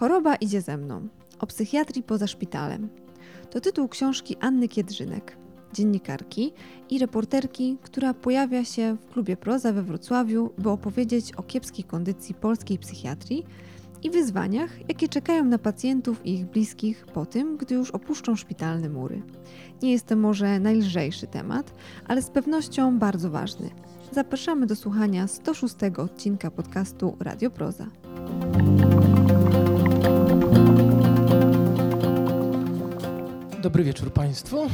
Choroba idzie ze mną. O psychiatrii poza szpitalem. To tytuł książki Anny Kiedrzynek, dziennikarki i reporterki, która pojawia się w klubie Proza we Wrocławiu, by opowiedzieć o kiepskiej kondycji polskiej psychiatrii i wyzwaniach, jakie czekają na pacjentów i ich bliskich po tym, gdy już opuszczą szpitalne mury. Nie jest to może najlżejszy temat, ale z pewnością bardzo ważny. Zapraszamy do słuchania 106 odcinka podcastu Radio Proza. Dobry wieczór Państwu.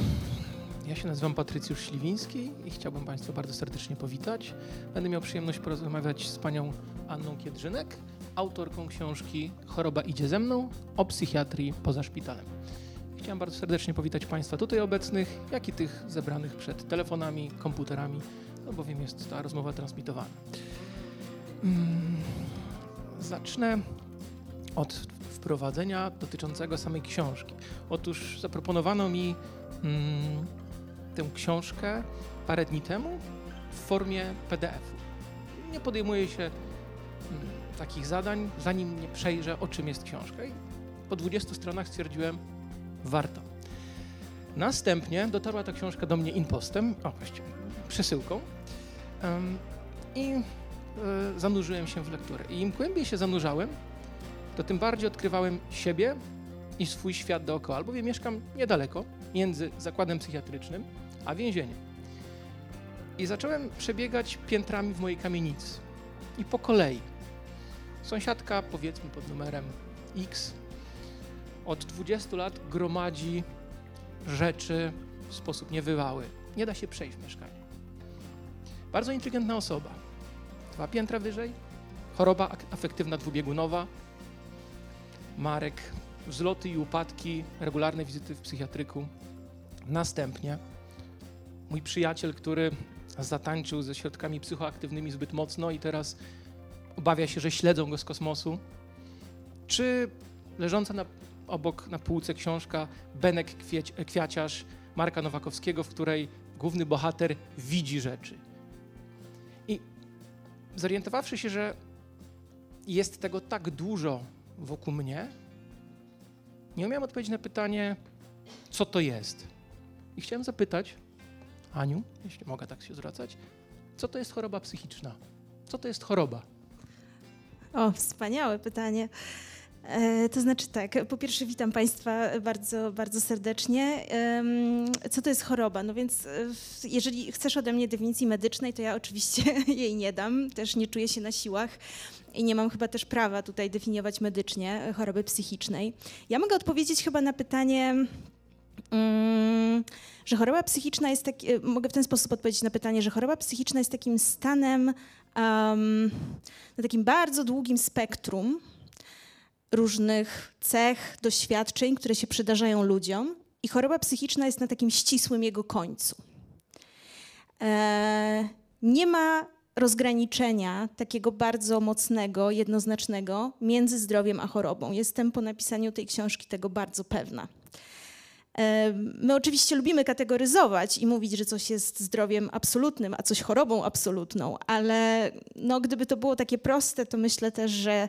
Ja się nazywam Patrycjusz Śliwiński i chciałbym Państwa bardzo serdecznie powitać. Będę miał przyjemność porozmawiać z panią Anną Kiedrzynek, autorką książki Choroba idzie ze mną o psychiatrii poza szpitalem. Chciałem bardzo serdecznie powitać Państwa tutaj obecnych, jak i tych zebranych przed telefonami, komputerami, no bowiem jest ta rozmowa transmitowana. Mm, zacznę od wprowadzenia dotyczącego samej książki. Otóż zaproponowano mi mm, tę książkę parę dni temu w formie PDF-u. Nie podejmuję się mm, takich zadań, zanim nie przejrzę, o czym jest książka. I po 20 stronach stwierdziłem, warto. Następnie dotarła ta książka do mnie impostem, o właściwie przesyłką um, i y, zanurzyłem się w lekturę. I im głębiej się zanurzałem, to tym bardziej odkrywałem siebie i swój świat dookoła, albowiem mieszkam niedaleko, między zakładem psychiatrycznym a więzieniem. I zacząłem przebiegać piętrami w mojej kamienicy. I po kolei. Sąsiadka, powiedzmy pod numerem X, od 20 lat gromadzi rzeczy w sposób niewywały. Nie da się przejść w mieszkaniu. Bardzo inteligentna osoba. Dwa piętra wyżej, choroba afektywna dwubiegunowa, Marek, wzloty i upadki, regularne wizyty w psychiatryku. Następnie mój przyjaciel, który zatańczył ze środkami psychoaktywnymi zbyt mocno i teraz obawia się, że śledzą go z kosmosu. Czy leżąca na, obok na półce książka Benek Kwieć, Kwiaciarz Marka Nowakowskiego, w której główny bohater widzi rzeczy. I zorientowawszy się, że jest tego tak dużo wokół mnie, nie umiałem odpowiedzieć na pytanie, co to jest. I chciałem zapytać, Aniu, jeśli mogę tak się zwracać, co to jest choroba psychiczna? Co to jest choroba? O, wspaniałe pytanie. E, to znaczy tak, po pierwsze witam Państwa bardzo, bardzo serdecznie. Co to jest choroba? No więc e, jeżeli chcesz ode mnie definicji medycznej, to ja oczywiście jej nie dam, też nie czuję się na siłach i nie mam chyba też prawa tutaj definiować medycznie choroby psychicznej. Ja mogę odpowiedzieć chyba na pytanie, mm, że choroba psychiczna jest taki, mogę w ten sposób odpowiedzieć na pytanie, że choroba psychiczna jest takim stanem um, na takim bardzo długim spektrum różnych cech, doświadczeń, które się przydarzają ludziom i choroba psychiczna jest na takim ścisłym jego końcu. E, nie ma rozgraniczenia takiego bardzo mocnego, jednoznacznego między zdrowiem a chorobą. Jestem po napisaniu tej książki tego bardzo pewna. My oczywiście lubimy kategoryzować i mówić, że coś jest zdrowiem absolutnym, a coś chorobą absolutną, ale no, gdyby to było takie proste, to myślę też, że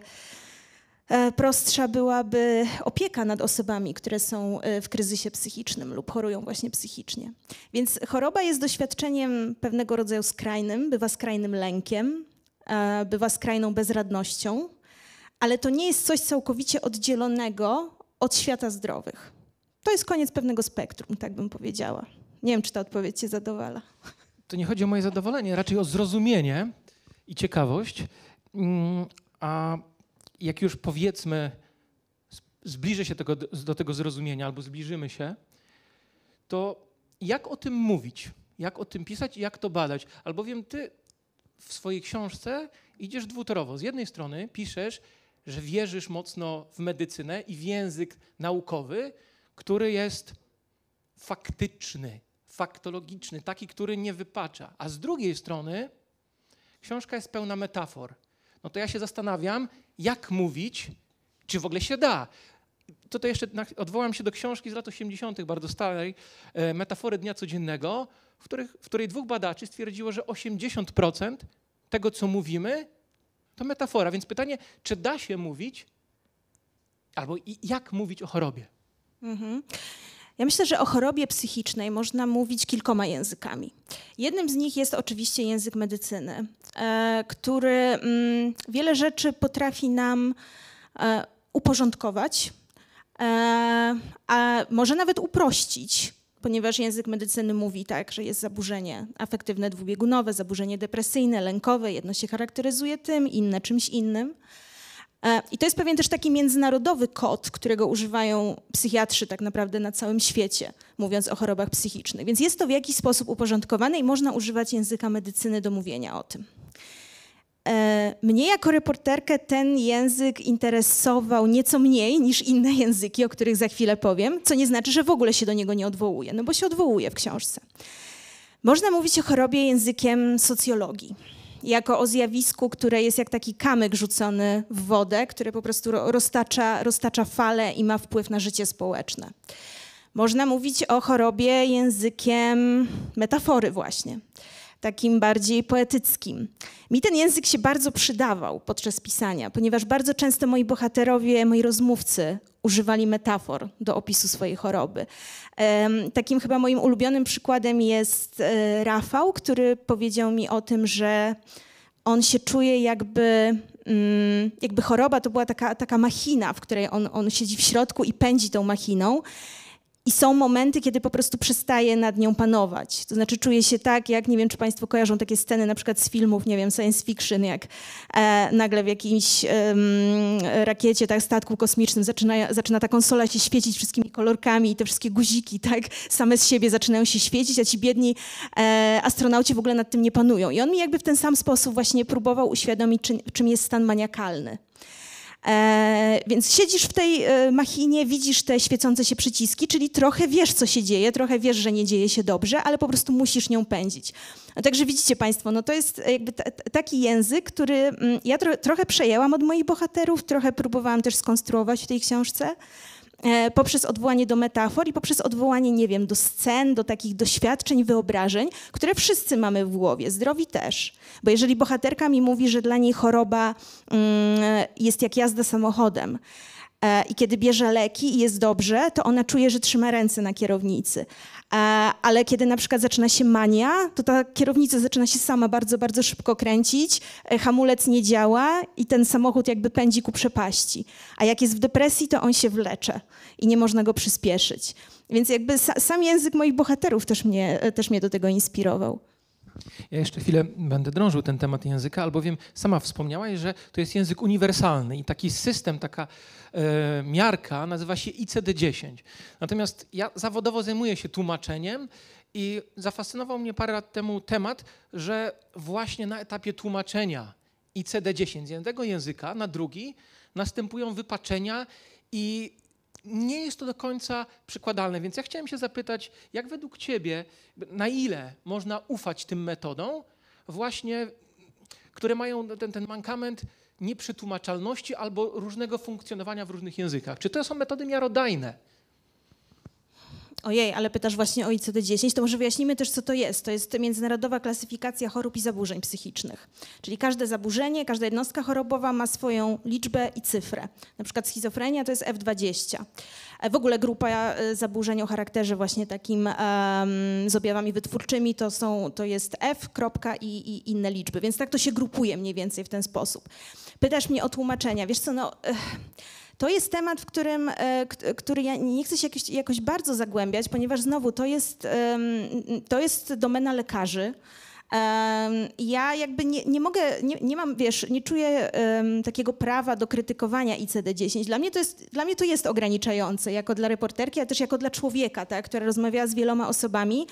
prostsza byłaby opieka nad osobami, które są e, w kryzysie psychicznym lub chorują właśnie psychicznie. Więc choroba jest doświadczeniem pewnego rodzaju skrajnym, bywa skrajnym lękiem, e, bywa skrajną bezradnością, ale to nie jest coś całkowicie oddzielonego od świata zdrowych. To jest koniec pewnego spektrum, tak bym powiedziała. Nie wiem, czy ta odpowiedź cię zadowala. To nie chodzi o moje zadowolenie, raczej o zrozumienie i ciekawość. Mm, a jak już powiedzmy, zbliżę się tego, do tego zrozumienia albo zbliżymy się, to jak o tym mówić? Jak o tym pisać i jak to badać? Albowiem ty w swojej książce idziesz dwutorowo. Z jednej strony piszesz, że wierzysz mocno w medycynę i w język naukowy, który jest faktyczny, faktologiczny, taki, który nie wypacza. A z drugiej strony książka jest pełna metafor. No to ja się zastanawiam, jak mówić, czy w ogóle się da. Tutaj jeszcze odwołam się do książki z lat 80., bardzo starej, e, Metafory Dnia Codziennego, w, których, w której dwóch badaczy stwierdziło, że 80% tego, co mówimy, to metafora. Więc pytanie, czy da się mówić albo jak mówić o chorobie? Mhm. Ja myślę, że o chorobie psychicznej można mówić kilkoma językami. Jednym z nich jest oczywiście język medycyny, e, który mm, wiele rzeczy potrafi nam e, uporządkować, e, a może nawet uprościć, ponieważ język medycyny mówi tak, że jest zaburzenie afektywne dwubiegunowe, zaburzenie depresyjne, lękowe, jedno się charakteryzuje tym, inne czymś innym. E, I to jest pewien też taki międzynarodowy kod, którego używają psychiatrzy tak naprawdę na całym świecie, mówiąc o chorobach psychicznych. Więc jest to w jakiś sposób uporządkowane i można używać języka medycyny do mówienia o tym. E, mnie jako reporterkę ten język interesował nieco mniej niż inne języki, o których za chwilę powiem, co nie znaczy, że w ogóle się do niego nie odwołuje, no bo się odwołuje w książce. Można mówić o chorobie językiem socjologii jako o zjawisku, które jest jak taki kamyk rzucony w wodę, który po prostu roztacza, roztacza fale i ma wpływ na życie społeczne. Można mówić o chorobie językiem metafory właśnie, takim bardziej poetyckim. Mi ten język się bardzo przydawał podczas pisania, ponieważ bardzo często moi bohaterowie, moi rozmówcy używali metafor do opisu swojej choroby. Takim chyba moim ulubionym przykładem jest e, Rafał, który powiedział mi o tym, że on się czuje jakby, mm, jakby choroba to była taka, taka machina, w której on, on siedzi w środku i pędzi tą machiną. I są momenty, kiedy po prostu przestaje nad nią panować. To znaczy czuje się tak, jak nie wiem, czy Państwo kojarzą takie sceny na przykład z filmów, nie wiem, science fiction, jak e, nagle w jakiejś rakiecie, tak, statku kosmicznym zaczyna, zaczyna ta konsola się świecić wszystkimi kolorkami i te wszystkie guziki, tak, same z siebie zaczynają się świecić, a ci biedni e, astronauci w ogóle nad tym nie panują. I on mi jakby w ten sam sposób właśnie próbował uświadomić, czym, czym jest stan maniakalny. E, więc siedzisz w tej e, machinie, widzisz te świecące się przyciski, czyli trochę wiesz, co się dzieje, trochę wiesz, że nie dzieje się dobrze, ale po prostu musisz nią pędzić. Także widzicie Państwo, no to jest jakby taki język, który mm, ja tro trochę przejęłam od moich bohaterów, trochę próbowałam też skonstruować w tej książce. E, poprzez odwołanie do metafor i poprzez odwołanie, nie wiem, do scen, do takich doświadczeń, wyobrażeń, które wszyscy mamy w głowie, zdrowi też. Bo jeżeli bohaterka mi mówi, że dla niej choroba mm, jest jak jazda samochodem, e, i kiedy bierze leki i jest dobrze, to ona czuje, że trzyma ręce na kierownicy. E, ale kiedy na przykład zaczyna się mania, to ta kierownica zaczyna się sama bardzo, bardzo szybko kręcić, e, hamulec nie działa i ten samochód jakby pędzi ku przepaści. A jak jest w depresji, to on się wlecze i nie można go przyspieszyć. Więc jakby sam język moich bohaterów też mnie, e, też mnie do tego inspirował. Ja jeszcze chwilę będę drążył ten temat języka, albowiem sama wspomniałaś, że to jest język uniwersalny i taki system, taka miarka nazywa się ICD-10. Natomiast ja zawodowo zajmuję się tłumaczeniem i zafascynował mnie parę lat temu temat, że właśnie na etapie tłumaczenia ICD-10 z jednego języka na drugi następują wypaczenia i nie jest to do końca przykładalne. Więc ja chciałem się zapytać, jak według Ciebie, na ile można ufać tym metodom, właśnie, które mają ten, ten mankament nieprzetłumaczalności albo różnego funkcjonowania w różnych językach? Czy to są metody miarodajne? Ojej, ale pytasz właśnie o ICD-10, to może wyjaśnimy też, co to jest. To jest międzynarodowa klasyfikacja chorób i zaburzeń psychicznych. Czyli każde zaburzenie, każda jednostka chorobowa ma swoją liczbę i cyfrę. Na przykład schizofrenia to jest F20. E, w ogóle grupa e, zaburzeń o charakterze właśnie takim um, z objawami wytwórczymi to, są, to jest F, kropka i, i, inne liczby. Więc tak to się grupuje mniej więcej w ten sposób. Pytasz mnie o tłumaczenia. Wiesz co, no... To jest temat, w którym, e, który ja nie chcę się jakoś, jakoś bardzo zagłębiać, ponieważ znowu to jest, to jest domena lekarzy. Ja jakby nie, nie mogę, nie, nie, mam, wiesz, nie czuję um, takiego prawa do krytykowania ICD-10. Dla mnie, to jest, dla mnie to jest ograniczające, jako dla reporterki, ale też jako dla człowieka, tak, która rozmawiała z wieloma osobami.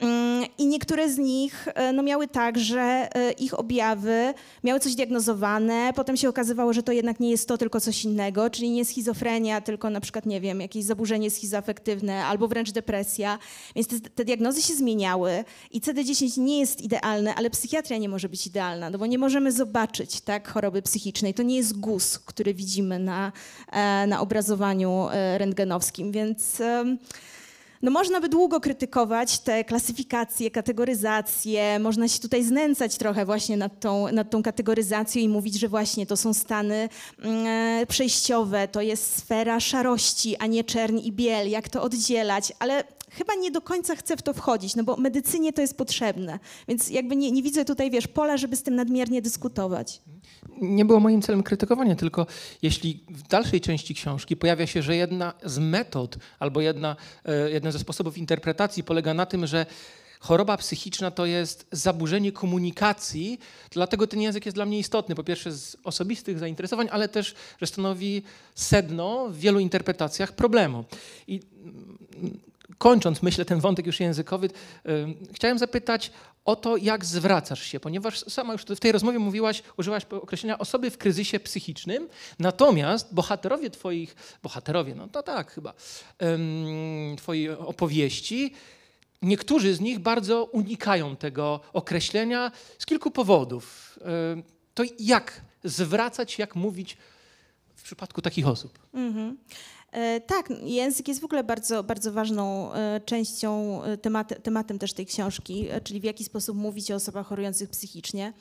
Mm, I niektóre z nich e, no, miały tak, że e, ich objawy miały coś diagnozowane, potem się okazywało, że to jednak nie jest to, tylko coś innego, czyli nie schizofrenia, tylko na przykład, nie wiem, jakieś zaburzenie schizoafektywne albo wręcz depresja. Więc te, te diagnozy się zmieniały i CD10 nie jest idealne, ale psychiatria nie może być idealna, no bo nie możemy zobaczyć tak, choroby psychicznej. To nie jest guz, który widzimy na, e, na obrazowaniu rentgenowskim, więc No można by długo krytykować te klasyfikacje, kategoryzacje, można się tutaj znęcać trochę właśnie nad tą, nad tą kategoryzacją i mówić, że właśnie to są stany mm, przejściowe, to jest sfera szarości, a nie czerń i biel, jak to oddzielać, ale chyba nie do końca chcę w to wchodzić, no bo medycynie to jest potrzebne, więc jakby nie, nie widzę tutaj, wiesz, pola, żeby z tym nadmiernie dyskutować. Nie było moim celem krytykowanie, tylko jeśli w dalszej części książki pojawia się, że jedna z metod albo jedna, e, jeden ze sposobów interpretacji polega na tym, że choroba psychiczna to jest zaburzenie komunikacji, dlatego ten język jest dla mnie istotny. Po pierwsze z osobistych zainteresowań, ale też, że stanowi sedno w wielu interpretacjach problemu. I kończąc, myślę, ten wątek już językowy, chciałem zapytać o to, jak zwracasz się, ponieważ sama już w tej rozmowie mówiłaś, użyłaś określenia osoby w kryzysie psychicznym, natomiast bohaterowie twoich, bohaterowie, no to tak chyba, twojej opowieści, niektórzy z nich bardzo unikają tego określenia z kilku powodów. To jak zwracać, jak mówić w przypadku takich osób? Mhm. Tak, język jest w ogóle bardzo, bardzo ważną e, częścią, e, temat, tematem też tej książki, czyli w jaki sposób mówić o osobach chorujących psychicznie.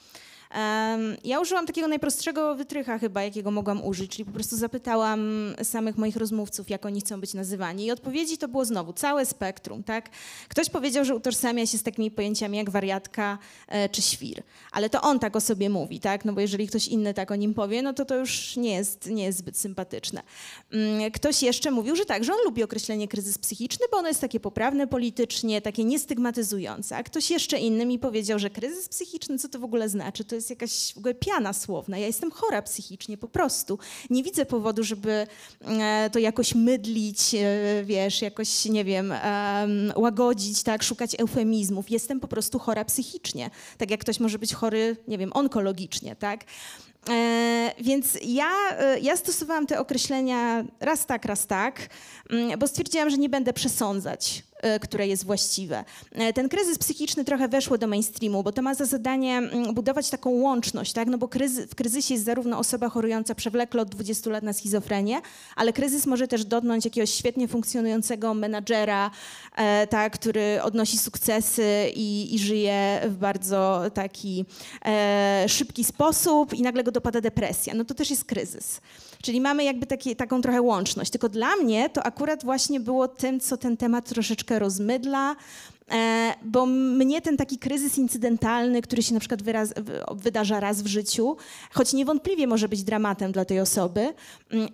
Ja użyłam takiego najprostszego wytrycha chyba, jakiego mogłam użyć, czyli po prostu zapytałam samych moich rozmówców, jak oni chcą być nazywani i odpowiedzi to było znowu całe spektrum, tak? Ktoś powiedział, że utożsamia się z takimi pojęciami jak wariatka e, czy świr, ale to on tak o sobie mówi, tak? No bo jeżeli ktoś inny tak o nim powie, no to to już nie jest, nie jest zbyt sympatyczne. Mm, ktoś jeszcze mówił, że tak, że on lubi określenie kryzys psychiczny, bo ono jest takie poprawne politycznie, takie niestygmatyzujące, a ktoś jeszcze inny mi powiedział, że kryzys psychiczny, co to w ogóle znaczy? To jest jakaś w ogóle piana słowna. Ja jestem chora psychicznie, po prostu. Nie widzę powodu, żeby e, to jakoś mydlić, e, wiesz, jakoś, nie wiem, łagodzić, tak, szukać eufemizmów. Jestem po prostu chora psychicznie. Tak jak ktoś może być chory, nie wiem, onkologicznie, tak. E, więc ja, ja stosowałam te określenia raz tak, raz tak, mm, bo stwierdziłam, że nie będę przesądzać które jest właściwe. E, ten kryzys psychiczny trochę weszło do mainstreamu, bo to ma za zadanie mm, budować taką łączność, tak? no bo kryzy, w kryzysie jest zarówno osoba chorująca przewlekle od 20 lat na schizofrenię, ale kryzys może też dotknąć jakiegoś świetnie funkcjonującego menadżera, e, tak, który odnosi sukcesy i, i żyje w bardzo taki e, szybki sposób i nagle go dopada depresja. No to też jest kryzys. Czyli mamy jakby taki, taką trochę łączność. Tylko dla mnie to akurat właśnie było tym, co ten temat troszeczkę rozmydla, bo mnie ten taki kryzys incydentalny, który się na przykład wyraz, wydarza raz w życiu, choć niewątpliwie może być dramatem dla tej osoby,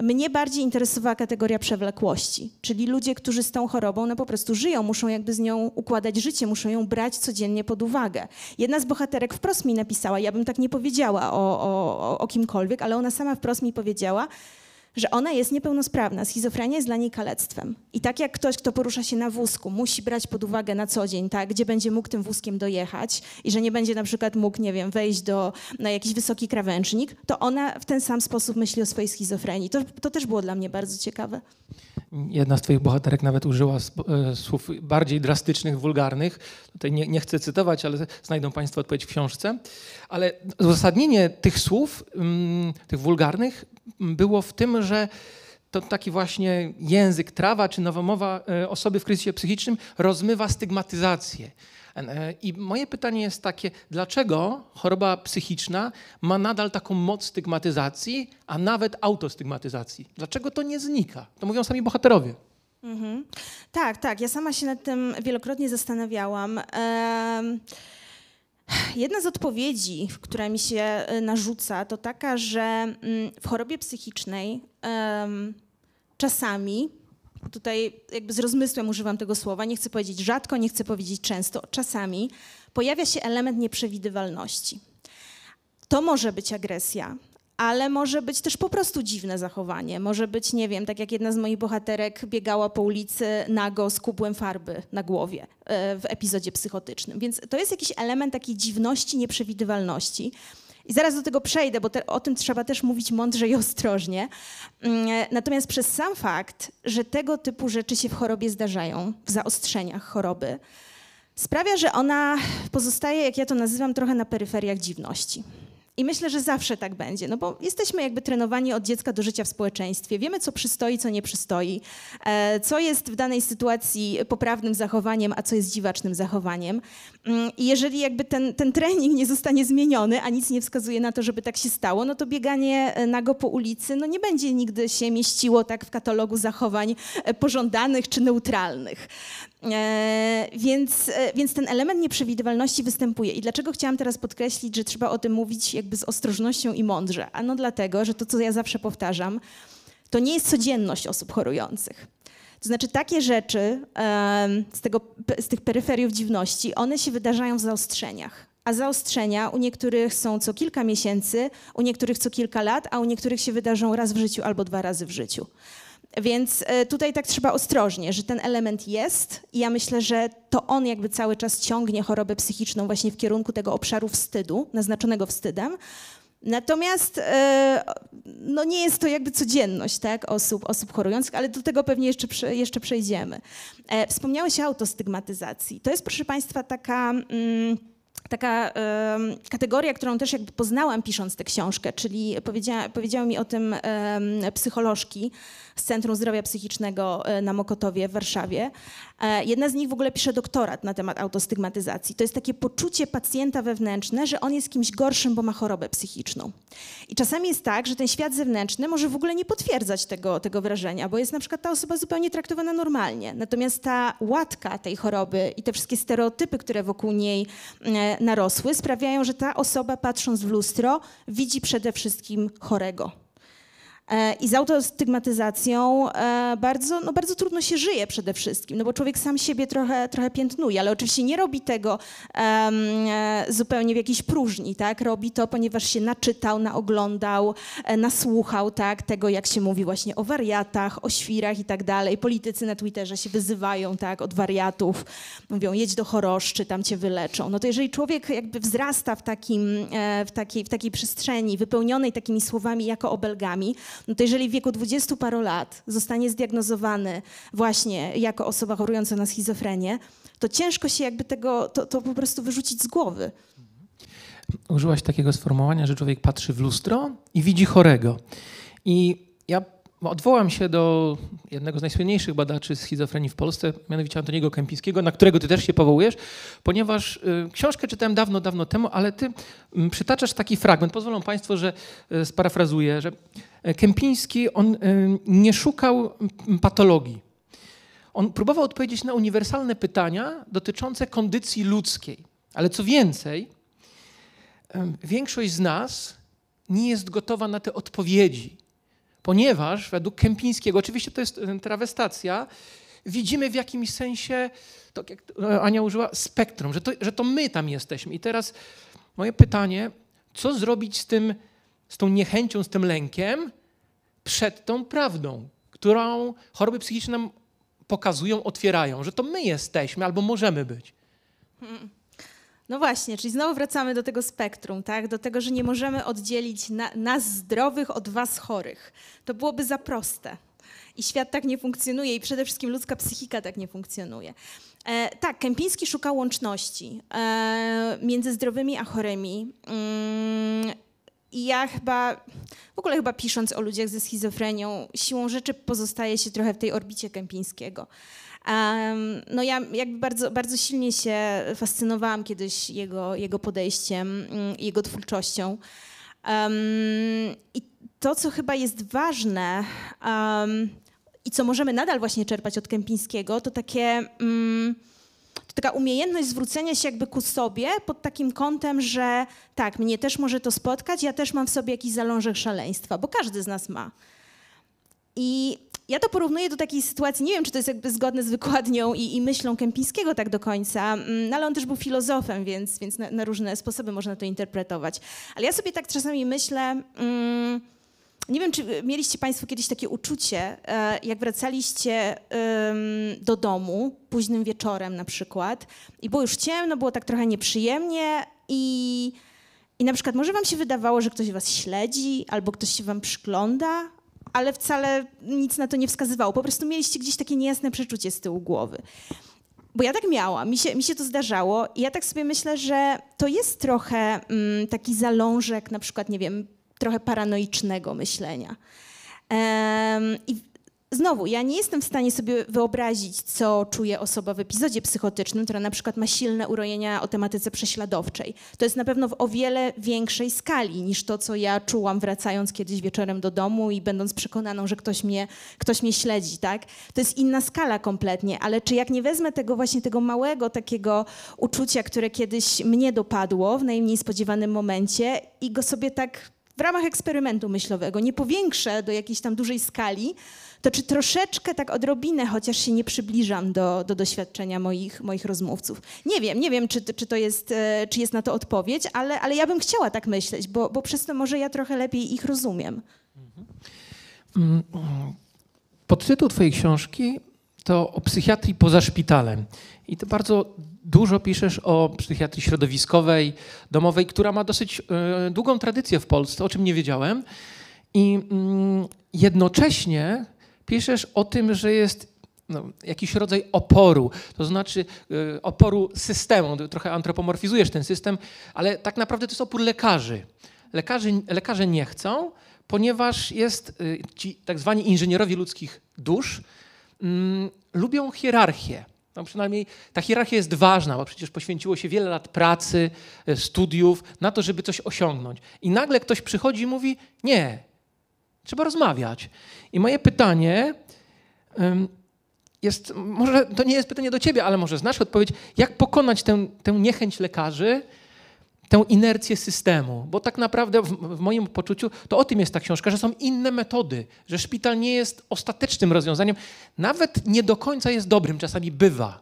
mnie bardziej interesowała kategoria przewlekłości, czyli ludzie, którzy z tą chorobą no po prostu żyją, muszą jakby z nią układać życie, muszą ją brać codziennie pod uwagę. Jedna z bohaterek wprost mi napisała, ja bym tak nie powiedziała o, o, o kimkolwiek, ale ona sama wprost mi powiedziała, że ona jest niepełnosprawna. Schizofrenia jest dla niej kalectwem. I tak jak ktoś, kto porusza się na wózku, musi brać pod uwagę na co dzień, tak, gdzie będzie mógł tym wózkiem dojechać i że nie będzie na przykład mógł, nie wiem, wejść do, na jakiś wysoki krawężnik, to ona w ten sam sposób myśli o swojej schizofrenii. To, to też było dla mnie bardzo ciekawe. Jedna z twoich bohaterek nawet użyła e, słów bardziej drastycznych, wulgarnych. Tutaj nie, nie, chcę cytować, ale znajdą Państwo odpowiedź w książce. Ale uzasadnienie tych słów, mm, tych wulgarnych, było w tym, że to taki właśnie język trawa czy nowomowa e, osoby w kryzysie psychicznym rozmywa stygmatyzację. E, I moje pytanie jest takie, dlaczego choroba psychiczna ma nadal taką moc stygmatyzacji, a nawet autostygmatyzacji? Dlaczego to nie znika? To mówią sami bohaterowie. Mhm. Tak, tak. Ja sama się nad tym wielokrotnie zastanawiałam. Ehm... Jedna z odpowiedzi, która mi się e, narzuca, to taka, że mm, w chorobie psychicznej um, czasami, tutaj jakby z rozmysłem używam tego słowa, nie chcę powiedzieć rzadko, nie chcę powiedzieć często, czasami pojawia się element nieprzewidywalności. To może być agresja, ale może być też po prostu dziwne zachowanie. Może być, nie wiem, tak jak jedna z moich bohaterek biegała po ulicy nago z kubłem farby na głowie e, w epizodzie psychotycznym. Więc to jest jakiś element takiej dziwności, nieprzewidywalności. I zaraz do tego przejdę, bo te, o tym trzeba też mówić mądrze i ostrożnie. Mm, e, natomiast przez sam fakt, że tego typu rzeczy się w chorobie zdarzają, w zaostrzeniach choroby, sprawia, że ona pozostaje, jak ja to nazywam, trochę na peryferiach dziwności. I myślę, że zawsze tak będzie, no bo jesteśmy jakby trenowani od dziecka do życia w społeczeństwie. Wiemy, co przystoi, co nie przystoi, e, co jest w danej sytuacji poprawnym zachowaniem, a co jest dziwacznym zachowaniem. Mm, I jeżeli jakby ten, ten trening nie zostanie zmieniony, a nic nie wskazuje na to, żeby tak się stało, no to bieganie e, nago po ulicy no nie będzie nigdy się mieściło tak w katalogu zachowań e, pożądanych czy neutralnych. E, więc, e, więc ten element nieprzewidywalności występuje. I dlaczego chciałam teraz podkreślić, że trzeba o tym mówić jakby z ostrożnością i mądrze? Ano dlatego, że to, co ja zawsze powtarzam, to nie jest codzienność osób chorujących. To znaczy takie rzeczy z, tego, z tych peryferiów dziwności, one się wydarzają w zaostrzeniach. A zaostrzenia u niektórych są co kilka miesięcy, u niektórych co kilka lat, a u niektórych się wydarzą raz w życiu albo dwa razy w życiu. Więc e, tutaj tak trzeba ostrożnie, że ten element jest i ja myślę, że to on jakby cały czas ciągnie chorobę psychiczną właśnie w kierunku tego obszaru wstydu, naznaczonego wstydem. Natomiast e, no nie jest to jakby codzienność tak, osób, osób chorujących, ale do tego pewnie jeszcze, jeszcze przejdziemy. E, wspomniałeś o autostygmatyzacji. To jest, proszę Państwa, taka... Mm, taka kategoria, którą też jakby poznałam pisząc tę książkę, czyli powiedziała, powiedziały mi o tym psycholożki z Centrum Zdrowia Psychicznego e, na Mokotowie w Warszawie. E, jedna z nich w ogóle pisze doktorat na temat autostygmatyzacji. To jest takie poczucie pacjenta wewnętrzne, że on jest kimś gorszym, bo ma chorobę psychiczną. I czasami jest tak, że ten świat zewnętrzny może w ogóle nie potwierdzać tego, tego wrażenia, bo jest na przykład ta osoba zupełnie traktowana normalnie. Natomiast ta łatka tej choroby i te wszystkie stereotypy, które wokół niej e, narosły, sprawiają, że ta osoba patrząc w lustro widzi przede wszystkim chorego. E, I z autostygmatyzacją e, bardzo, no bardzo trudno się żyje przede wszystkim, no bo człowiek sam siebie trochę, trochę piętnuje, ale oczywiście nie robi tego um, zupełnie w jakiejś próżni, tak? Robi to, ponieważ się naczytał, naoglądał, nasłuchał, tak? Tego, jak się mówi właśnie o wariatach, o świrach i tak dalej. Politycy na Twitterze się wyzywają, tak? Od wariatów. Mówią, jedź do choroszczy, tam cię wyleczą. No to jeżeli człowiek jakby wzrasta w, takim, w, takiej, w takiej przestrzeni, wypełnionej takimi słowami jako obelgami, no to jeżeli w wieku dwudziestu paru lat zostanie zdiagnozowany właśnie jako osoba chorująca na schizofrenię, to ciężko się jakby tego, to, to po prostu wyrzucić z głowy. Użyłaś takiego sformułowania, że człowiek patrzy w lustro i widzi chorego. I ja odwołam się do jednego z najsłynniejszych badaczy schizofrenii w Polsce, mianowicie Antoniego Kępińskiego, na którego ty też się powołujesz, ponieważ y, książkę czytałem dawno, dawno temu, ale ty y, przytaczasz taki fragment. Pozwolą Państwo, że y, sparafrazuję, że Kępiński, on e, nie szukał patologii. On próbował odpowiedzieć na uniwersalne pytania dotyczące kondycji ludzkiej. Ale co więcej, e, większość z nas nie jest gotowa na te odpowiedzi, ponieważ według Kępińskiego, oczywiście to jest trawestacja, widzimy w jakimś sensie, tak jak Ania użyła, spektrum, że to, że to my tam jesteśmy. I teraz moje pytanie, co zrobić z tym z tą niechęcią, z tym lękiem przed tą prawdą, którą choroby psychiczne nam pokazują, otwierają, że to my jesteśmy albo możemy być. Hmm. No właśnie, czyli znowu wracamy do tego spektrum, tak? do tego, że nie możemy oddzielić na, nas zdrowych od was chorych. To byłoby za proste. I świat tak nie funkcjonuje i przede wszystkim ludzka psychika tak nie funkcjonuje. E, tak, Kępiński szukał łączności e, między zdrowymi a chorymi. Mm, i ja chyba, w ogóle chyba pisząc o ludziach ze schizofrenią, siłą rzeczy pozostaje się trochę w tej orbicie Kępińskiego. Um, no ja jakby bardzo, bardzo silnie się fascynowałam kiedyś jego, jego podejściem, mm, jego twórczością. Um, I to, co chyba jest ważne um, i co możemy nadal właśnie czerpać od Kępińskiego, to takie... To taka umiejętność zwrócenia się jakby ku sobie pod takim kątem, że tak, mnie też może to spotkać, ja też mam w sobie jakiś zalążek szaleństwa, bo każdy z nas ma. I ja to porównuję do takiej sytuacji, nie wiem, czy to jest jakby zgodne z wykładnią i, i myślą Kępińskiego tak do końca, mm, no ale on też był filozofem, więc, więc na, na, różne sposoby można to interpretować. Ale ja sobie tak czasami myślę... Mm, nie wiem, czy mieliście Państwo kiedyś takie uczucie, e, jak wracaliście do domu późnym wieczorem na przykład i było już ciemno, było tak trochę nieprzyjemnie i, i na przykład może Wam się wydawało, że ktoś Was śledzi albo ktoś się Wam przygląda, ale wcale nic na to nie wskazywało. Po prostu mieliście gdzieś takie niejasne przeczucie z tyłu głowy. bo ja tak miałam, mi się, mi się to zdarzało i ja tak sobie myślę, że to jest trochę mm, taki zalążek na przykład, nie wiem, trochę paranoicznego myślenia. I Znowu, ja nie jestem w stanie sobie wyobrazić, co czuje osoba w epizodzie psychotycznym, która na przykład ma silne urojenia o tematyce prześladowczej. To jest na pewno w o wiele większej skali niż to, co ja czułam wracając kiedyś wieczorem do domu i będąc przekonaną, że ktoś mnie, ktoś mnie śledzi, tak? To jest inna skala kompletnie, ale czy jak nie wezmę tego właśnie tego małego takiego uczucia, które kiedyś mnie dopadło w najmniej spodziewanym momencie i go sobie tak w ramach eksperymentu myślowego nie powiększę do jakiejś tam dużej skali, to czy troszeczkę, tak odrobinę, chociaż się nie przybliżam do, do doświadczenia moich, moich rozmówców. Nie wiem, nie wiem, czy, czy to jest, e, czy jest na to odpowiedź, ale, ale ja bym chciała tak myśleć, bo, bo przez to może ja trochę lepiej ich rozumiem. Mm, podtytuł twojej książki to o psychiatrii poza szpitalem. I ty bardzo dużo piszesz o psychiatrii środowiskowej, domowej, która ma dosyć e, długą tradycję w Polsce, o czym nie wiedziałem. I mm, jednocześnie piszesz o tym, że jest no, jakiś rodzaj oporu, to znaczy y, oporu systemu. Trochę antropomorfizujesz ten system, ale tak naprawdę to jest opór lekarzy. Lekarzy, lekarze nie chcą, ponieważ jest y, ci tak zwani inżynierowie ludzkich dusz mm, lubią hierarchię. No przynajmniej ta hierarchia jest ważna, bo przecież poświęciło się wiele lat pracy, y, studiów na to, żeby coś osiągnąć. I nagle ktoś przychodzi i mówi: Nie, Trzeba rozmawiać. I moje pytanie jest, może to nie jest pytanie do ciebie, ale może znasz odpowiedź, jak pokonać tę, tę niechęć lekarzy, tę inercję systemu. Bo tak naprawdę w, moim poczuciu to o tym jest ta książka, że są inne metody, że szpital nie jest ostatecznym rozwiązaniem, nawet nie do końca jest dobrym, czasami bywa.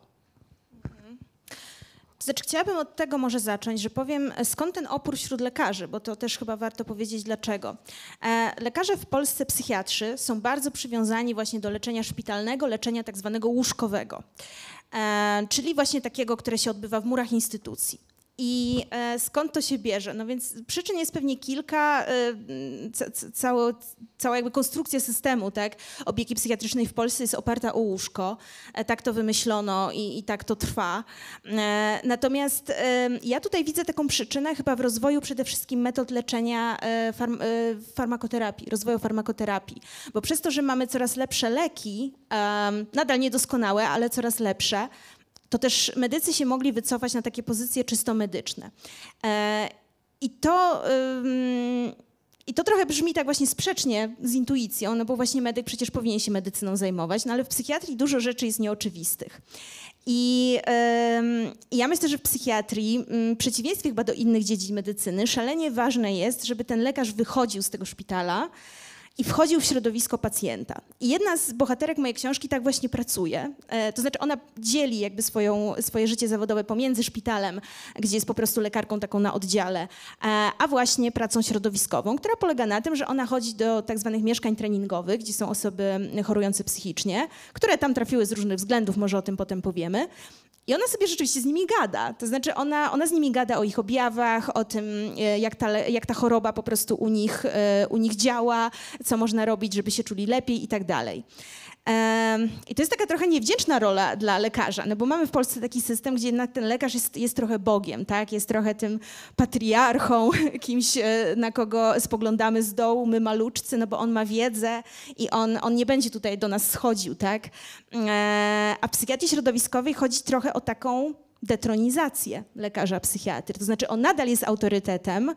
Znaczy, chciałabym od tego może zacząć, że powiem, e, skąd ten opór wśród lekarzy, bo to też chyba warto powiedzieć dlaczego. E, lekarze w Polsce, psychiatrzy, są bardzo przywiązani właśnie do leczenia szpitalnego, leczenia tak zwanego łóżkowego, e, czyli właśnie takiego, które się odbywa w murach instytucji. I e, skąd to się bierze? No więc przyczyn jest pewnie kilka. E, cało, cała jakby konstrukcja systemu tak, opieki psychiatrycznej w Polsce jest oparta o łóżko. E, tak to wymyślono i, i tak to trwa. Natomiast ja tutaj widzę taką przyczynę chyba w rozwoju przede wszystkim metod leczenia farm, farmakoterapii, rozwoju farmakoterapii. Bo przez to, że mamy coraz lepsze leki, nadal niedoskonałe, ale coraz lepsze, to też medycy się mogli wycofać na takie pozycje czysto medyczne. E, I to... I to trochę brzmi tak właśnie sprzecznie z intuicją, no bo właśnie medyk przecież powinien się medycyną zajmować, no ale w psychiatrii dużo rzeczy jest nieoczywistych. I ja myślę, że w psychiatrii, w przeciwieństwie chyba do innych dziedzin medycyny, szalenie ważne jest, żeby ten lekarz wychodził z tego szpitala, i wchodził w środowisko pacjenta. I jedna z bohaterek mojej książki tak właśnie pracuje. E, to znaczy ona dzieli jakby swoją, swoje życie zawodowe pomiędzy szpitalem, gdzie jest po prostu lekarką taką na oddziale, e, a właśnie pracą środowiskową, która polega na tym, że ona chodzi do tak zwanych mieszkań treningowych, gdzie są osoby chorujące psychicznie, które tam trafiły z różnych względów, może o tym potem powiemy. I ona sobie rzeczywiście z nimi gada. To znaczy ona, ona z nimi gada o ich objawach, o tym, e, jak ta, jak ta choroba po prostu u nich, e, u nich działa, co można robić, żeby się czuli lepiej i tak dalej. I to jest taka trochę niewdzięczna rola dla lekarza, no bo mamy w Polsce taki system, gdzie jednak ten lekarz jest, jest trochę Bogiem, tak? jest trochę tym patriarchą, kimś, e, na kogo spoglądamy z dołu, my maluczcy, no bo on ma wiedzę i on, on nie będzie tutaj do nas schodził. Tak? E, a w psychiatrii środowiskowej chodzi trochę o taką detronizację lekarza psychiatry. To znaczy on nadal jest autorytetem,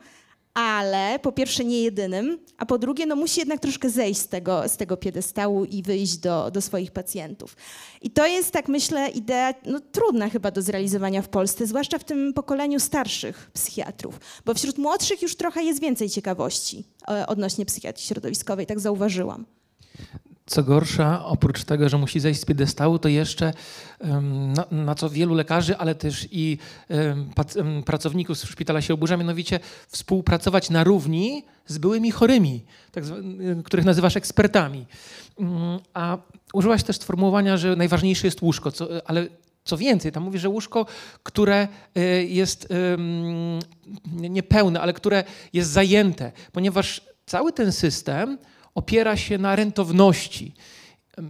ale po pierwsze nie jedynym, a po drugie no musi jednak troszkę zejść z tego, z tego piedestału i wyjść do, do swoich pacjentów. I to jest, tak myślę, idea no, trudna chyba do zrealizowania w Polsce, zwłaszcza w tym pokoleniu starszych psychiatrów, bo wśród młodszych już trochę jest więcej ciekawości e, odnośnie psychiatrii środowiskowej, tak zauważyłam. Co gorsza, oprócz tego, że musi zejść z piedestału, to jeszcze na, na co wielu lekarzy, ale też i pracowników szpitala się oburza, mianowicie współpracować na równi z byłymi chorymi, tak, których nazywasz ekspertami. Mm, a użyłaś też sformułowania, że najważniejsze jest łóżko, co, ale co więcej, tam mówi, że łóżko, które y, jest niepełne, ale które jest zajęte, ponieważ cały ten system opiera się na rentowności.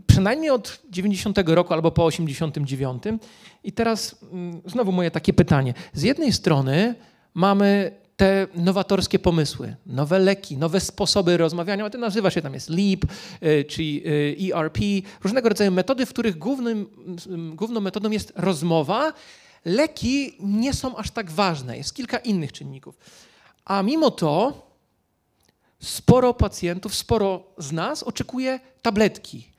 przynajmniej od 90 roku albo po 89. I teraz mm, znowu moje takie pytanie. Z jednej strony mamy te nowatorskie pomysły, nowe leki, nowe sposoby rozmawiania, to nazywa się tam jest LEAP, y, czy ERP, różnego rodzaju metody, w których głównym, mm, główną metodą jest rozmowa. Leki nie są aż tak ważne, jest kilka innych czynników. A mimo to sporo pacjentów, sporo z nas oczekuje tabletki.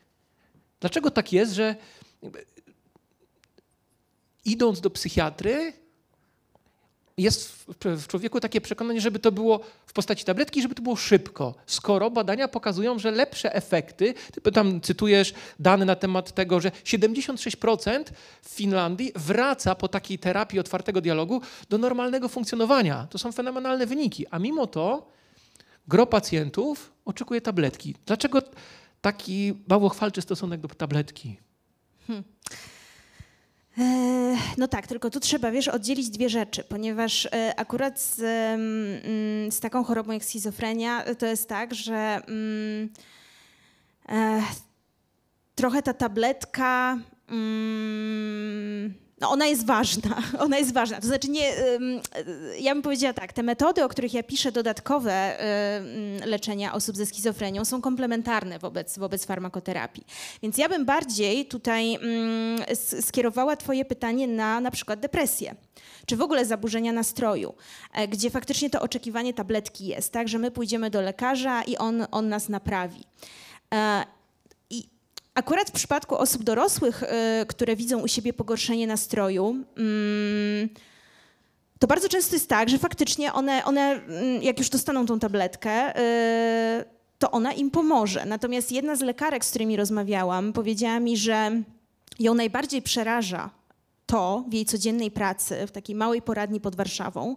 Dlaczego tak jest, że idąc do psychiatry, jest w człowieku takie przekonanie, żeby to było w postaci tabletki, żeby to było szybko, skoro badania pokazują, że lepsze efekty, ty tam cytujesz dane na temat tego, że 76% w Finlandii wraca po takiej terapii otwartego dialogu do normalnego funkcjonowania. To są fenomenalne wyniki, a mimo to gro pacjentów oczekuje tabletki. Dlaczego taki bałwochwalczy stosunek do tabletki? Hmm. E, no tak, tylko tu trzeba, wiesz, oddzielić dwie rzeczy, ponieważ e, akurat z, mm, z taką chorobą jak schizofrenia to jest tak, że mm, e, trochę ta tabletka mm, no ona jest ważna, ona jest ważna. To znaczy nie, ja bym powiedziała tak, te metody, o których ja piszę, dodatkowe leczenia osób ze schizofrenią są komplementarne wobec, wobec farmakoterapii. Więc ja bym bardziej tutaj skierowała twoje pytanie na na przykład depresję czy w ogóle zaburzenia nastroju, e, gdzie faktycznie to oczekiwanie tabletki jest, tak, że my pójdziemy do lekarza i on, on nas naprawi. Akurat w przypadku osób dorosłych, y, które widzą u siebie pogorszenie nastroju, mm, to bardzo często jest tak, że faktycznie one, one mm, jak już dostaną tą tabletkę, y, to ona im pomoże. Natomiast jedna z lekarek, z którymi rozmawiałam, powiedziała mi, że ją najbardziej przeraża to w jej codziennej pracy, w takiej małej poradni pod Warszawą,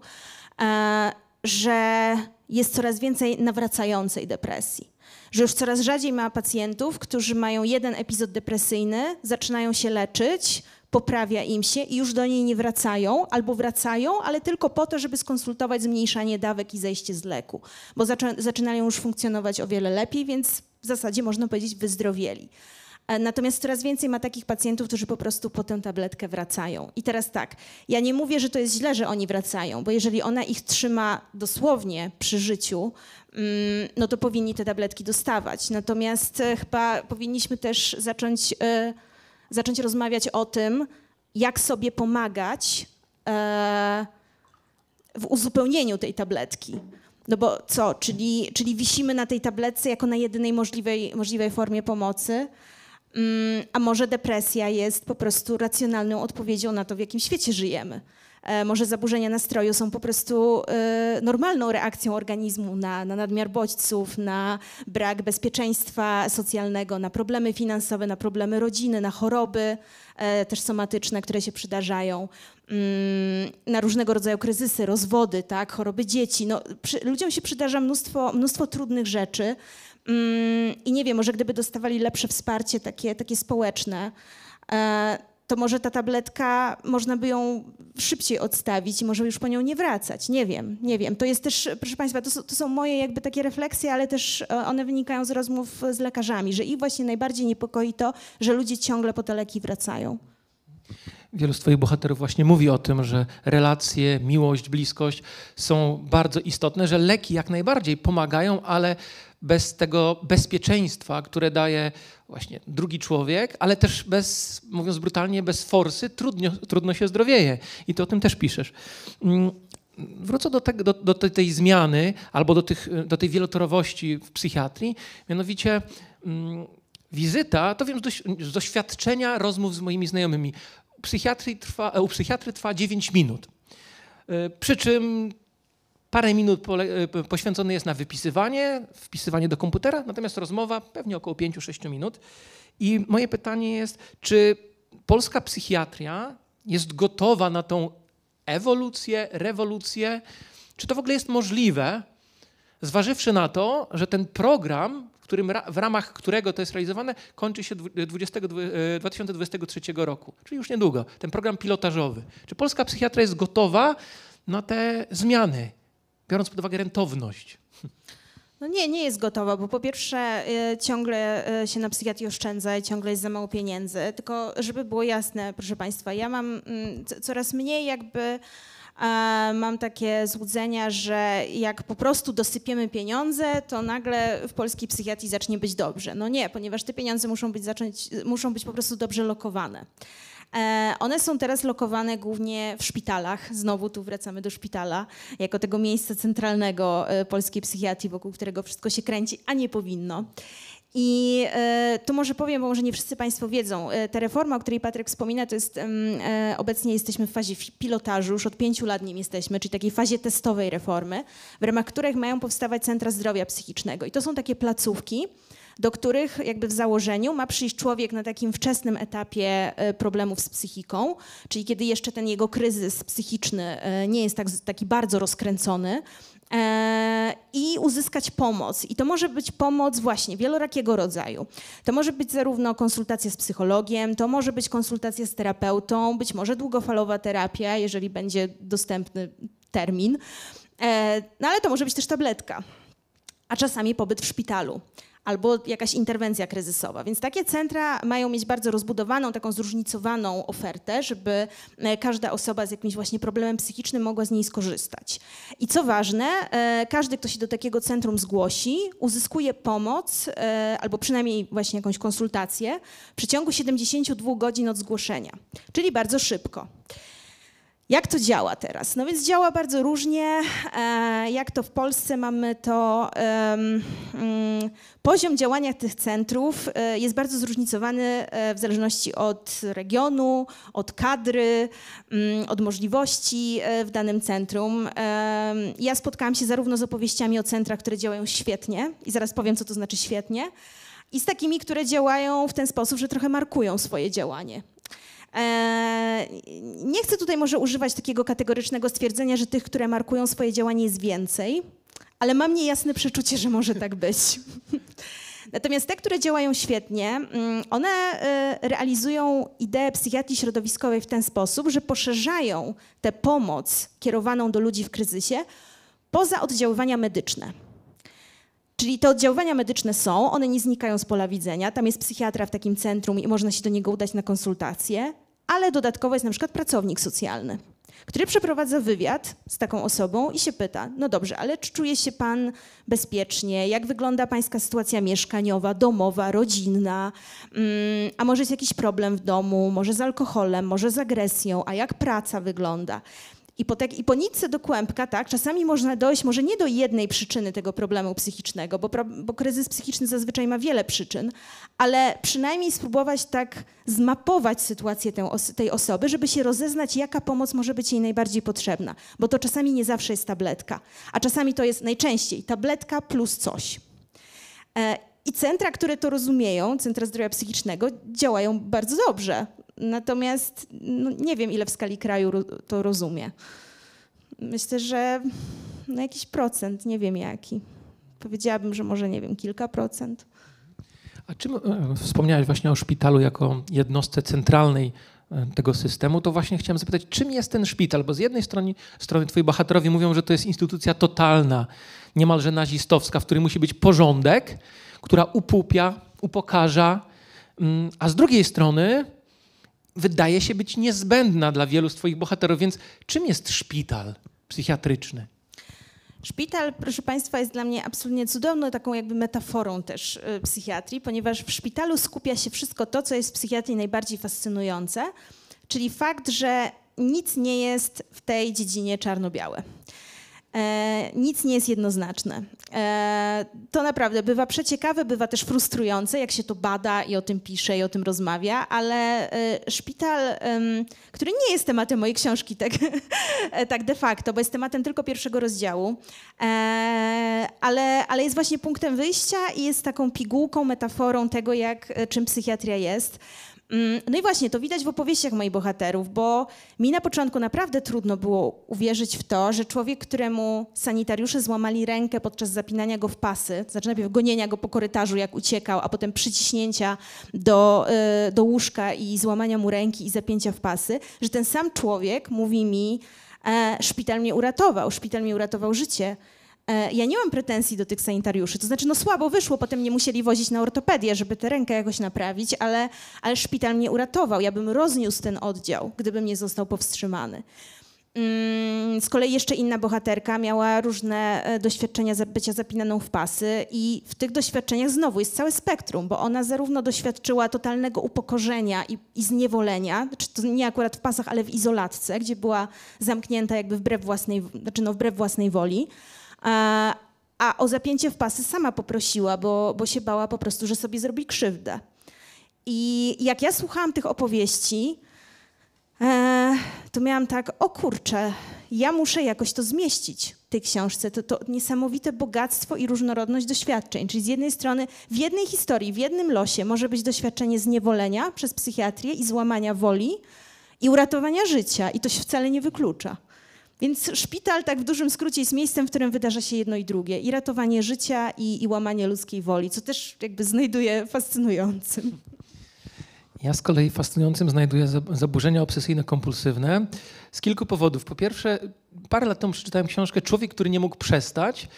e, że jest coraz więcej nawracającej depresji że już coraz rzadziej ma pacjentów, którzy mają jeden epizod depresyjny, zaczynają się leczyć, poprawia im się i już do niej nie wracają, albo wracają, ale tylko po to, żeby skonsultować zmniejszanie dawek i zejście z leku, bo zaczynają już funkcjonować o wiele lepiej, więc w zasadzie można powiedzieć wyzdrowieli. E, natomiast coraz więcej ma takich pacjentów, którzy po prostu po tę tabletkę wracają. I teraz tak, ja nie mówię, że to jest źle, że oni wracają, bo jeżeli ona ich trzyma dosłownie przy życiu, mm, no to powinni te tabletki dostawać. Natomiast e, chyba powinniśmy też zacząć, e, zacząć rozmawiać o tym, jak sobie pomagać w uzupełnieniu tej tabletki. No bo co, czyli, czyli wisimy na tej tabletce jako na jedynej możliwej, możliwej formie pomocy, a może depresja jest po prostu racjonalną odpowiedzią na to, w jakim świecie żyjemy. E, może zaburzenia nastroju są po prostu e, normalną reakcją organizmu na, na nadmiar bodźców, na brak bezpieczeństwa socjalnego, na problemy finansowe, na problemy rodziny, na choroby e, też somatyczne, które się przydarzają, mm, na różnego rodzaju kryzysy, rozwody, tak, choroby dzieci. No, przy, ludziom się przydarza mnóstwo, mnóstwo trudnych rzeczy. Mm, I nie wiem, może gdyby dostawali lepsze wsparcie takie, takie społeczne, e, to może ta tabletka, można by ją szybciej odstawić i może już po nią nie wracać. Nie wiem, nie wiem. To jest też, proszę Państwa, to są, to są moje jakby takie refleksje, ale też e, one wynikają z rozmów z lekarzami, że ich właśnie najbardziej niepokoi to, że ludzie ciągle po te leki wracają. Wielu z Twoich bohaterów właśnie mówi o tym, że relacje, miłość, bliskość są bardzo istotne, że leki jak najbardziej pomagają, ale bez tego bezpieczeństwa, które daje właśnie drugi człowiek, ale też bez, mówiąc brutalnie, bez forsy, trudno, trudno się zdrowieje. I to o tym też piszesz. Mm, wrócę do, do, do tej zmiany albo do, tych, do tej wielotorowości w psychiatrii, mianowicie mm, wizyta, to wiem z doświadczenia rozmów z moimi znajomymi. Trwa, u psychiatry trwa 9 minut. E, przy czym Parę minut e, poświęcone jest na wypisywanie, wpisywanie do komputera, natomiast rozmowa pewnie około 5-6 minut. I moje pytanie jest, czy polska psychiatria jest gotowa na tą ewolucję, rewolucję? Czy to w ogóle jest możliwe, zważywszy na to, że ten program, którym, w ramach którego to jest realizowane, kończy się 20, 2023 e, roku, czyli już niedługo, ten program pilotażowy. Czy polska psychiatria jest gotowa na te zmiany? biorąc pod uwagę rentowność? No nie, nie jest gotowa, bo po pierwsze y, ciągle y, się na psychiatrii oszczędza i ciągle jest za mało pieniędzy. Tylko żeby było jasne, proszę Państwa, ja mam mm, coraz mniej jakby mam takie złudzenia, że jak po prostu dosypiemy pieniądze, to nagle w polskiej psychiatrii zacznie być dobrze. No nie, ponieważ te pieniądze muszą być, zacząć, muszą być po prostu dobrze lokowane. E, one są teraz lokowane głównie w szpitalach. Znowu tu wracamy do szpitala, jako tego miejsca centralnego e, polskiej psychiatrii, wokół którego wszystko się kręci, a nie powinno. I e, to może powiem, bo może nie wszyscy Państwo wiedzą. E, ta reforma, o której Patryk wspomina, to jest e, obecnie jesteśmy w fazie pilotażu, już od pięciu lat nim jesteśmy, czyli takiej fazie testowej reformy, w ramach których mają powstawać centra zdrowia psychicznego. I to są takie placówki, do których jakby w założeniu ma przyjść człowiek na takim wczesnym etapie problemów z psychiką, czyli kiedy jeszcze ten jego kryzys psychiczny nie jest tak, taki bardzo rozkręcony, i uzyskać pomoc. I to może być pomoc właśnie wielorakiego rodzaju. To może być zarówno konsultacja z psychologiem, to może być konsultacja z terapeutą, być może długofalowa terapia, jeżeli będzie dostępny termin. E, no ale to może być też tabletka, a czasami pobyt w szpitalu albo jakaś interwencja kryzysowa. Więc takie centra mają mieć bardzo rozbudowaną, taką zróżnicowaną ofertę, żeby e, każda osoba z jakimś właśnie problemem psychicznym mogła z niej skorzystać. I co ważne, e, każdy, kto się do takiego centrum zgłosi, uzyskuje pomoc e, albo przynajmniej właśnie jakąś konsultację w przeciągu 72 godzin od zgłoszenia, czyli bardzo szybko. Jak to działa teraz? No więc działa bardzo różnie. E, jak to w Polsce mamy to, um, poziom działania tych centrów e, jest bardzo zróżnicowany e, w zależności od regionu, od kadry, um, od możliwości w danym centrum. Ja spotkałam się zarówno z opowieściami o centrach, które działają świetnie i zaraz powiem, co to znaczy świetnie, i z takimi, które działają w ten sposób, że trochę markują swoje działanie. E, nie chcę tutaj może używać takiego kategorycznego stwierdzenia, że tych, które markują swoje działanie jest więcej, ale mam niejasne przeczucie, że może tak być. Natomiast te, które działają świetnie, mm, one e, realizują ideę psychiatrii środowiskowej w ten sposób, że poszerzają tę pomoc kierowaną do ludzi w kryzysie poza oddziaływania medyczne. Czyli te oddziaływania medyczne są, one nie znikają z pola widzenia. Tam jest psychiatra w takim centrum i można się do niego udać na konsultacje ale dodatkowo jest na przykład pracownik socjalny, który przeprowadza wywiad z taką osobą i się pyta: No dobrze, ale czy czuje się pan bezpiecznie? Jak wygląda pańska sytuacja mieszkaniowa, domowa, rodzinna? Mm, a może jest jakiś problem w domu, może z alkoholem, może z agresją? A jak praca wygląda? I po, tak, I po nitce do kłębka, tak, czasami można dojść może nie do jednej przyczyny tego problemu psychicznego, bo, bo kryzys psychiczny zazwyczaj ma wiele przyczyn, ale przynajmniej spróbować tak zmapować sytuację tej, tej osoby, żeby się rozeznać, jaka pomoc może być jej najbardziej potrzebna. Bo to czasami nie zawsze jest tabletka, a czasami to jest najczęściej tabletka plus coś. E, I centra, które to rozumieją, centra zdrowia psychicznego, działają bardzo dobrze. Natomiast no, nie wiem, ile w skali kraju to rozumie. Myślę, że no, jakiś procent, nie wiem jaki. Powiedziałabym, że może, nie wiem, kilka procent. A czym e, wspomniałeś właśnie o szpitalu jako jednostce centralnej e, tego systemu, to właśnie chciałem zapytać, czym jest ten szpital? Bo z jednej strony, strony twoi bohaterowie mówią, że to jest instytucja totalna, niemalże nazistowska, w której musi być porządek, która upupia, upokarza, mm, a z drugiej strony wydaje się być niezbędna dla wielu z Twoich bohaterów. Więc czym jest szpital psychiatryczny? Szpital, proszę Państwa, jest dla mnie absolutnie cudowną taką jakby metaforą też y, psychiatrii, ponieważ w szpitalu skupia się wszystko to, co jest w psychiatrii najbardziej fascynujące, czyli fakt, że nic nie jest w tej dziedzinie czarno-białe. E, nic nie jest jednoznaczne. E, to naprawdę bywa przeciekawe, bywa też frustrujące, jak się to bada i o tym pisze i o tym rozmawia, ale e, szpital, który nie jest tematem mojej książki tak, tak de facto, bo jest tematem tylko pierwszego rozdziału, ale, ale jest właśnie punktem wyjścia i jest taką pigułką, metaforą tego, jak, czym psychiatria jest. Mm, no i właśnie, to widać w opowieściach moich bohaterów, bo mi na początku naprawdę trudno było uwierzyć w to, że człowiek, któremu sanitariusze złamali rękę podczas zapinania go w pasy, znaczy najpierw gonienia go po korytarzu, jak uciekał, a potem przyciśnięcia do, y, do łóżka i złamania mu ręki i zapięcia w pasy, że ten sam człowiek mówi mi, e, szpital mnie uratował, szpital mi uratował życie. E, ja nie mam pretensji do tych sanitariuszy, to znaczy no słabo wyszło, potem nie musieli wozić na ortopedię, żeby tę rękę jakoś naprawić, ale, ale szpital mnie uratował. Ja bym rozniósł ten oddział, gdybym nie został powstrzymany. Mm, z kolei jeszcze inna bohaterka miała różne e, doświadczenia bycia zapinaną w pasy i w tych doświadczeniach znowu jest całe spektrum, bo ona zarówno doświadczyła totalnego upokorzenia i, i zniewolenia, czy to nie akurat w pasach, ale w izolatce, gdzie była zamknięta jakby wbrew własnej, znaczy no wbrew własnej woli, a, a o zapięcie w pasy sama poprosiła, bo, bo się bała po prostu, że sobie zrobi krzywdę. I jak ja słuchałam tych opowieści, e, to miałam tak, o kurczę, ja muszę jakoś to zmieścić w tej książce. To, to niesamowite bogactwo i różnorodność doświadczeń. Czyli z jednej strony w jednej historii, w jednym losie może być doświadczenie zniewolenia przez psychiatrię i złamania woli i uratowania życia. I to się wcale nie wyklucza. Więc szpital, tak w dużym skrócie, jest miejscem, w którym wydarza się jedno i drugie. I ratowanie życia, i, i łamanie ludzkiej woli, co też jakby znajduję fascynującym. Ja z kolei fascynującym znajduję zaburzenia obsesyjno-kompulsywne z kilku powodów. Po pierwsze, parę lat temu przeczytałem książkę Człowiek, który nie mógł przestać.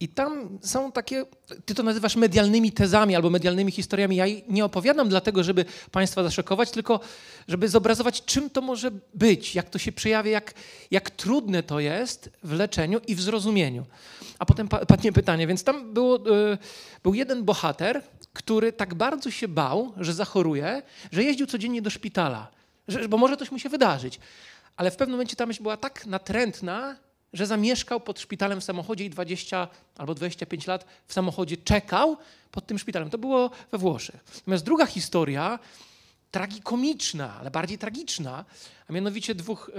I tam są takie, ty to nazywasz medialnymi tezami albo medialnymi historiami. Ja nie opowiadam dlatego, żeby Państwa zaszokować, tylko żeby zobrazować, czym to może być, jak to się przejawia, jak, jak trudne to jest w leczeniu i w zrozumieniu. A potem padnie pytanie, więc tam było, y, był jeden bohater, który tak bardzo się bał, że zachoruje, że jeździł codziennie do szpitala, że, bo może coś mu się wydarzyć. Ale w pewnym momencie ta myśl była tak natrętna, że zamieszkał pod szpitalem w samochodzie i 20 albo 25 lat w samochodzie czekał pod tym szpitalem. To było we Włoszech. Natomiast druga historia, tragikomiczna, ale bardziej tragiczna, a mianowicie dwóch,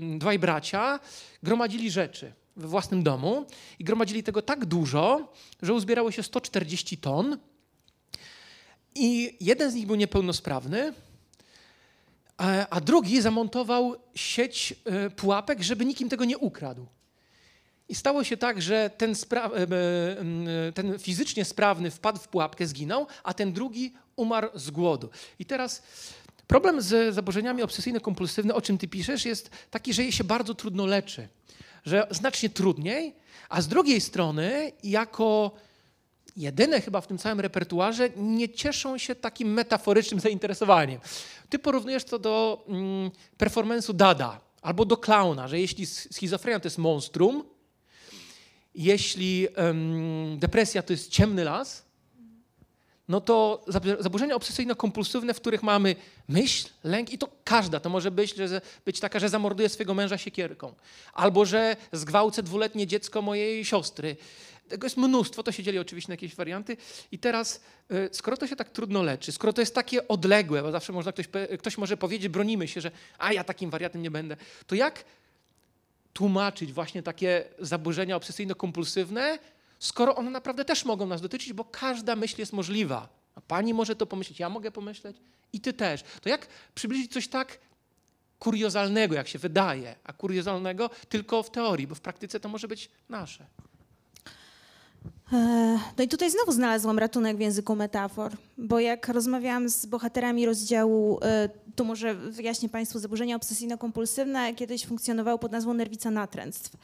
yy, dwaj bracia gromadzili rzeczy we własnym domu i gromadzili tego tak dużo, że uzbierało się 140 ton. I jeden z nich był niepełnosprawny, a drugi zamontował sieć e, pułapek, żeby nikim tego nie ukradł. I stało się tak, że ten, e, e, ten, fizycznie sprawny wpadł w pułapkę, zginął, a ten drugi umarł z głodu. I teraz problem z zaburzeniami obsesyjno-kompulsywnymi, o czym ty piszesz, jest taki, że je się bardzo trudno leczy. Że znacznie trudniej, a z drugiej strony, jako jedyne chyba w tym całym repertuarze nie cieszą się takim metaforycznym zainteresowaniem. Ty porównujesz to do mm, performance'u Dada albo do klauna, że jeśli schizofrenia to jest monstrum, jeśli um, depresja to jest ciemny las, no to zaburzenia obsesyjno-kompulsywne, w których mamy myśl, lęk i to każda, to może być, że, być taka, że zamorduję swojego męża siekierką, albo że zgwałcę dwuletnie dziecko mojej siostry, tego jest mnóstwo, to się dzieli oczywiście na jakieś warianty. I teraz, y, skoro to się tak trudno leczy, skoro to jest takie odległe, bo zawsze można ktoś, ktoś może powiedzieć, bronimy się, że a ja takim wariatem nie będę, to jak tłumaczyć właśnie takie zaburzenia obsesyjno-kompulsywne, skoro one naprawdę też mogą nas dotyczyć, bo każda myśl jest możliwa. A pani może to pomyśleć, ja mogę pomyśleć i ty też. To jak przybliżyć coś tak kuriozalnego, jak się wydaje, a kuriozalnego tylko w teorii, bo w praktyce to może być nasze. E, no i tutaj znowu znalazłam ratunek w języku metafor, bo jak rozmawiałam z bohaterami rozdziału, e, tu może wyjaśnię Państwu, zaburzenia obsesyjno-kompulsywne kiedyś funkcjonowało pod nazwą nerwica natręctw.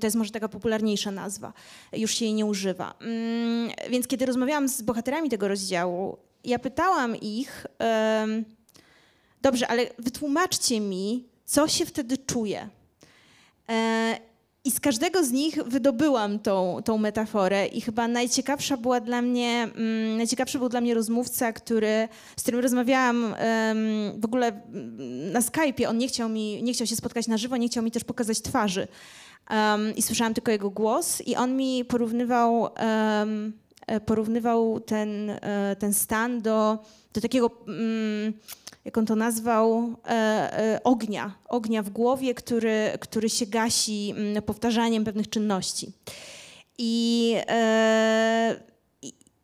To jest może taka popularniejsza nazwa, już się jej nie używa. Mm, więc kiedy rozmawiałam z bohaterami tego rozdziału, ja pytałam ich, dobrze, ale wytłumaczcie mi, co się wtedy czuje. E, i z każdego z nich wydobyłam tą, tą metaforę i chyba najciekawsza była dla mnie, um, najciekawszy był dla mnie rozmówca, który, z którym rozmawiałam um, w ogóle mm, na Skype'ie. On nie chciał, mi, nie chciał się spotkać na żywo, nie chciał mi też pokazać twarzy. Um, I słyszałam tylko jego głos i on mi porównywał, porównywał ten, e, ten stan do, do takiego... Jak on to nazwał, e, e, ognia, ognia w głowie, który, który się gasi mm, powtarzaniem pewnych czynności. E,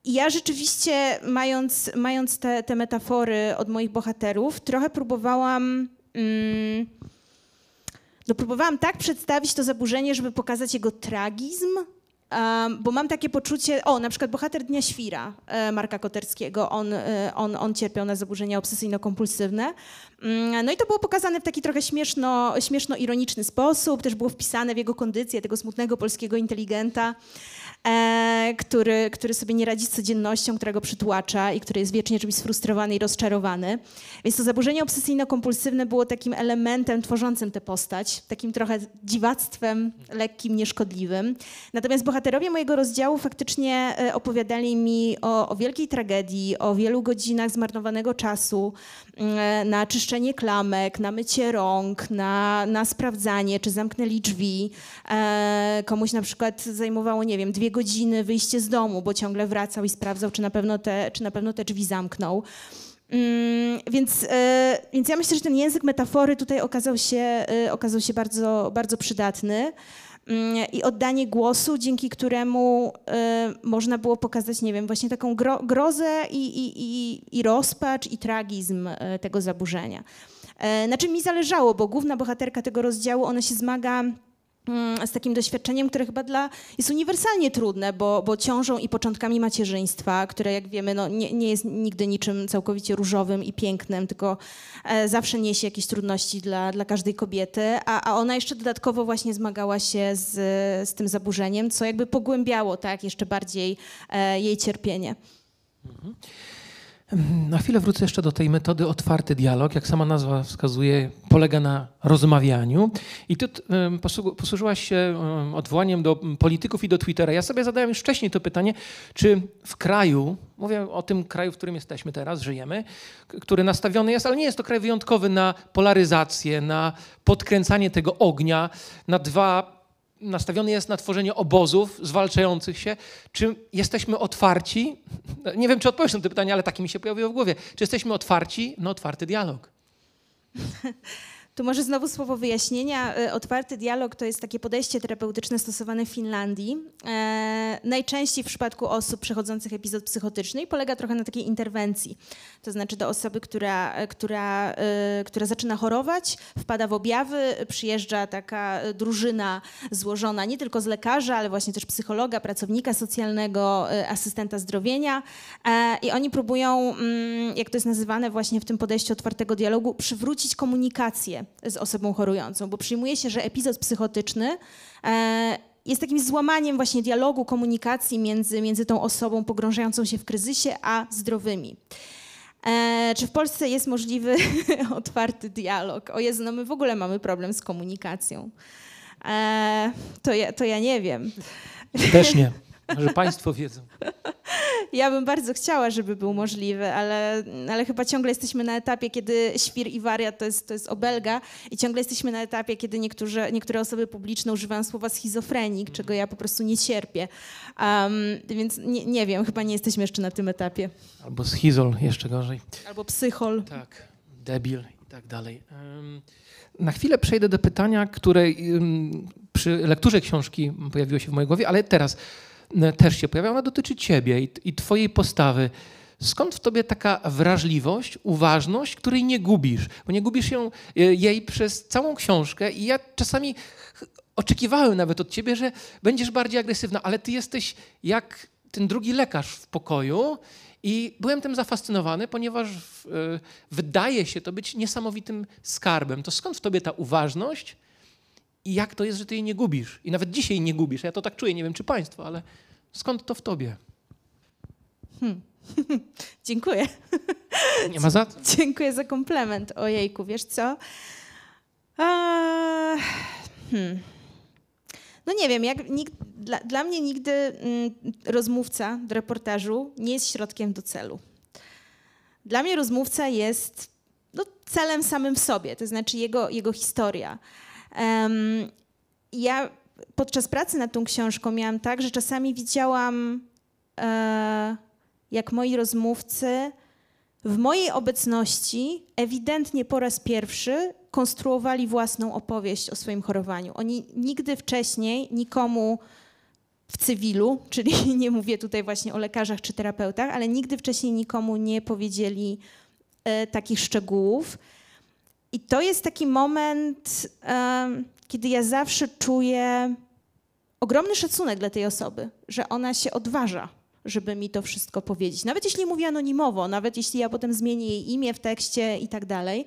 i ja rzeczywiście, mając, mając te, te metafory od moich bohaterów, trochę próbowałam. Mm, no próbowałam tak przedstawić to zaburzenie, żeby pokazać jego tragizm, Um, bo mam takie poczucie, o, na przykład bohater Dnia Świra e, Marka Koterskiego, on, e, on, on cierpiał na zaburzenia obsesyjno-kompulsywne. Mm, no i to było pokazane w taki trochę śmieszno, śmieszno-ironiczny sposób, też było wpisane w jego kondycję tego smutnego polskiego inteligenta e, który, który sobie nie radzi z codziennością, która go przytłacza i który jest wiecznie czymś sfrustrowany i rozczarowany. Więc to zaburzenie obsesyjno-kompulsywne było takim elementem tworzącym tę postać, takim trochę dziwactwem lekkim, nieszkodliwym. Natomiast bohaterowie mojego rozdziału faktycznie e, opowiadali mi o, o wielkiej tragedii, o wielu godzinach zmarnowanego czasu mm, e, na czyszczenie klamek, na mycie rąk, na, na sprawdzanie, czy zamknęli drzwi. E, komuś na przykład zajmowało, nie wiem, dwie dwie godziny wyjście z domu, bo ciągle wracał i sprawdzał, czy na pewno te, czy na pewno te drzwi zamknął. Mm, więc, e, więc ja myślę, że ten język metafory tutaj okazał się, e, okazał się bardzo, bardzo przydatny mm, i oddanie głosu, dzięki któremu e, można było pokazać, nie wiem, właśnie taką gro, grozę i, i, i, i rozpacz i tragizm tego zaburzenia. Na czym mi zależało, bo główna bohaterka tego rozdziału, ona się zmaga z takim doświadczeniem, które chyba dla, jest uniwersalnie trudne, bo, bo ciążą i początkami macierzyństwa, które jak wiemy no, nie, nie jest nigdy niczym całkowicie różowym i pięknym, tylko e, zawsze niesie jakieś trudności dla, dla każdej kobiety, a, a ona jeszcze dodatkowo właśnie zmagała się z, z tym zaburzeniem, co jakby pogłębiało tak jeszcze bardziej e, jej cierpienie. Mhm. Na chwilę wrócę jeszcze do tej metody otwarty dialog. Jak sama nazwa wskazuje, polega na rozmawianiu. I ty posłużyłaś się odwołaniem do polityków i do Twittera. Ja sobie zadałem już wcześniej to pytanie, czy w kraju, mówię o tym kraju, w którym jesteśmy teraz, żyjemy, który nastawiony jest, ale nie jest to kraj wyjątkowy na polaryzację, na podkręcanie tego ognia, na dwa nastawiony jest na tworzenie obozów zwalczających się. Czy jesteśmy otwarci? Nie wiem, czy odpowiesz na to pytanie, ale takie mi się pojawiło w głowie. Czy jesteśmy otwarci na otwarty dialog? Tu może znowu słowo wyjaśnienia. E, otwarty dialog to jest takie podejście terapeutyczne stosowane w Finlandii. E, najczęściej w przypadku osób przechodzących epizod psychotyczny i polega trochę na takiej interwencji. To znaczy do osoby, która, e, która, e, która zaczyna chorować, wpada w objawy, przyjeżdża taka drużyna złożona nie tylko z lekarza, ale właśnie też psychologa, pracownika socjalnego, asystenta zdrowienia i oni próbują, mm, jak to jest nazywane właśnie w tym podejściu otwartego dialogu, przywrócić komunikację z osobą chorującą, bo przyjmuje się, że epizod psychotyczny e, jest takim złamaniem właśnie dialogu, komunikacji między, między tą osobą pogrążającą się w kryzysie, a zdrowymi. E, czy w Polsce jest możliwy otwarty dialog? O Jezu, no my w ogóle mamy problem z komunikacją. E, to, ja, to ja nie wiem. Też nie. Może Państwo wiedzą. Ja bym bardzo chciała, żeby był możliwy, ale, ale chyba ciągle jesteśmy na etapie, kiedy świr i wariat to jest, to jest obelga i ciągle jesteśmy na etapie, kiedy niektóre, niektóre osoby publiczne używają słowa schizofrenik, czego ja po prostu nie cierpię. Um, więc nie, nie wiem, chyba nie jesteśmy jeszcze na tym etapie. Albo schizol, jeszcze gorzej. Albo psychol. Tak, debil i tak dalej. Um, na chwilę przejdę do pytania, które um, przy lekturze książki pojawiło się w mojej głowie, ale teraz też się pojawia, ona dotyczy ciebie i, i twojej postawy. Skąd w tobie taka wrażliwość, uważność, której nie gubisz? Bo nie gubisz ją, e, jej przez całą książkę i ja czasami oczekiwałem nawet od ciebie, że będziesz bardziej agresywna, ale ty jesteś jak ten drugi lekarz w pokoju i byłem tym zafascynowany, ponieważ y, wydaje się to być niesamowitym skarbem. To skąd w tobie ta uważność, i jak to jest, że ty jej nie gubisz? I nawet dzisiaj nie gubisz. Ja to tak czuję, nie wiem czy państwo, ale skąd to w tobie? Hmm. Dziękuję. Nie ma za co. Dziękuję za komplement. Ojejku, wiesz co? hmm. No nie wiem, jak, nikt, dla, dla, mnie nigdy mm, rozmówca do reportażu nie jest środkiem do celu. Dla mnie rozmówca jest no, celem samym w sobie, to znaczy jego, jego historia. Ja podczas pracy nad tą książką miałam tak, że czasami widziałam, e, jak moi rozmówcy w mojej obecności ewidentnie po raz pierwszy konstruowali własną opowieść o swoim chorowaniu. Oni nigdy wcześniej nikomu w cywilu, czyli nie mówię tutaj właśnie o lekarzach czy terapeutach, ale nigdy wcześniej nikomu nie powiedzieli e, takich szczegółów. I to jest taki moment, kiedy ja zawsze czuję ogromny szacunek dla tej osoby, że ona się odważa, żeby mi to wszystko powiedzieć. Nawet jeśli mówi anonimowo, nawet jeśli ja potem zmienię jej imię w tekście i tak dalej,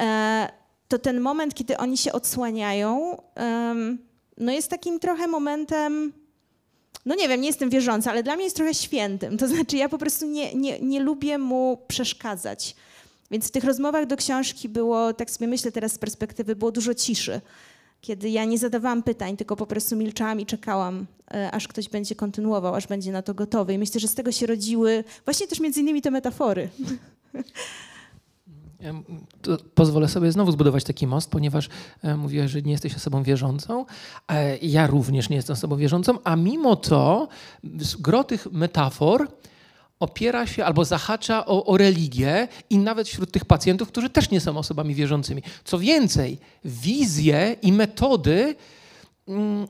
e, to ten moment, kiedy oni się odsłaniają, no jest takim trochę momentem, no nie wiem, nie jestem wierząca, ale dla mnie jest trochę świętym. To znaczy, ja po prostu nie, nie, nie lubię mu przeszkadzać. Więc w tych rozmowach do książki było, tak sobie myślę teraz z perspektywy, było dużo ciszy. Kiedy ja nie zadawałam pytań, tylko po prostu milczałam i czekałam, e, aż ktoś będzie kontynuował, aż będzie na to gotowy. I myślę, że z tego się rodziły właśnie też między innymi te metafory. pozwolę sobie znowu zbudować taki most, ponieważ e, mówiłaś, że nie jesteś osobą wierzącą. E, ja również nie jestem osobą wierzącą, a mimo to gro tych metafor opiera się albo zahacza o, o, religię i nawet wśród tych pacjentów, którzy też nie są osobami wierzącymi. Co więcej, wizje i metody mm,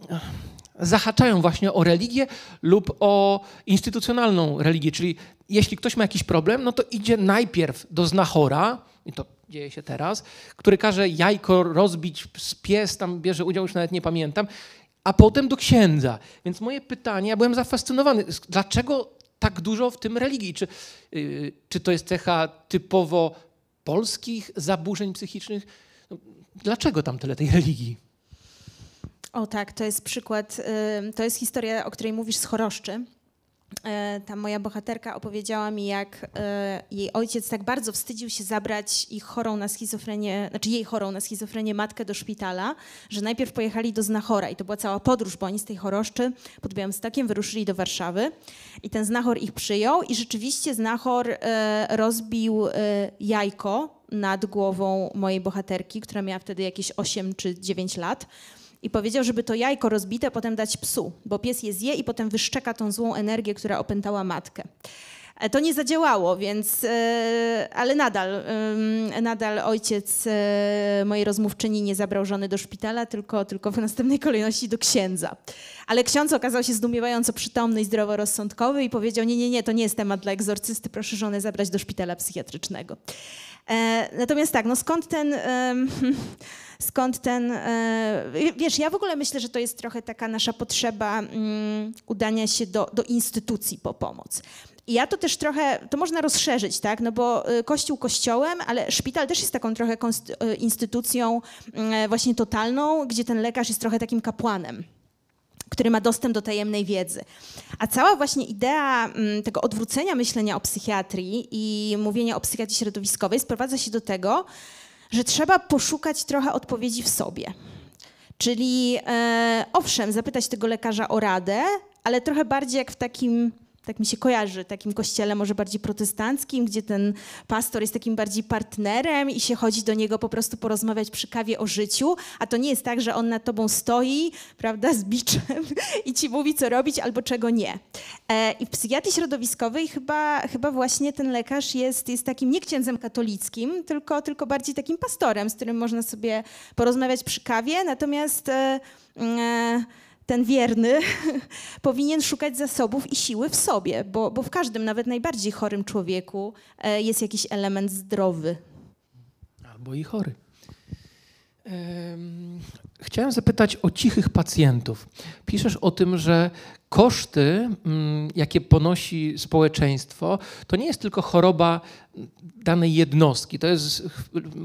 zahaczają właśnie o religię lub o instytucjonalną religię. Czyli jeśli ktoś ma jakiś problem, no to idzie najpierw do znachora, i to dzieje się teraz, który każe jajko rozbić pies, tam bierze udział, już nawet nie pamiętam, a potem do księdza. Więc moje pytanie, ja byłem zafascynowany, dlaczego tak dużo w tym religii? Czy, yy, czy to jest cecha typowo polskich zaburzeń psychicznych? No, dlaczego tam tyle tej religii? O tak, to jest przykład, yy, to jest historia, o której mówisz z choroszczy. E, ta moja bohaterka opowiedziała mi, jak e, jej ojciec tak bardzo wstydził się zabrać ich chorą na schizofrenię, znaczy jej chorą na schizofrenię matkę do szpitala, że najpierw pojechali do Znachora i to była cała podróż, bo oni z tej choroszczy pod Białymstokiem wyruszyli do Warszawy i ten Znachor ich przyjął i rzeczywiście Znachor e, rozbił jajko nad głową mojej bohaterki, która miała wtedy jakieś 8 czy 9 lat i powiedział, żeby to jajko rozbite potem dać psu, bo pies je zje i potem wyszczeka tą złą energię, która opętała matkę. E, to nie zadziałało, więc, e, ale nadal, nadal ojciec e, mojej rozmówczyni nie zabrał żony do szpitala, tylko, tylko w następnej kolejności do księdza. Ale ksiądz okazał się zdumiewająco przytomny i zdroworozsądkowy i powiedział, nie, nie, nie, to nie jest temat dla egzorcysty, proszę żonę zabrać do szpitala psychiatrycznego. Natomiast tak, no skąd ten skąd ten. E, wiesz, ja w ogóle myślę, że to jest trochę taka nasza potrzeba mm, udania się do, do instytucji po pomoc. I ja to też trochę, to można rozszerzyć, tak? No bo e, kościół kościołem, ale szpital też jest taką trochę e, instytucją mm, właśnie totalną, gdzie ten lekarz jest trochę takim kapłanem który ma dostęp do tajemnej wiedzy. A cała właśnie idea mm, tego odwrócenia myślenia o psychiatrii i mówienia o psychiatrii środowiskowej sprowadza się do tego, że trzeba poszukać trochę odpowiedzi w sobie. Czyli e, owszem, zapytać tego lekarza o radę, ale trochę bardziej jak w takim tak mi się kojarzy, takim kościele może bardziej protestanckim, gdzie ten pastor jest takim bardziej partnerem i się chodzi do niego po prostu porozmawiać przy kawie o życiu, a to nie jest tak, że on nad tobą stoi, prawda, z biczem i ci mówi, co robić albo czego nie. E, I w psychiatrii środowiskowej chyba, chyba właśnie ten lekarz jest, jest takim nie księdzem katolickim, tylko, tylko bardziej takim pastorem, z którym można sobie porozmawiać przy kawie, natomiast... E, e, ten wierny powinien szukać zasobów i siły w sobie, bo, bo w każdym, nawet najbardziej chorym człowieku e, jest jakiś element zdrowy. Albo i chory. Chciałem zapytać o cichych pacjentów. Piszesz o tym, że koszty, mm, jakie ponosi społeczeństwo, to nie jest tylko choroba danej jednostki. To jest,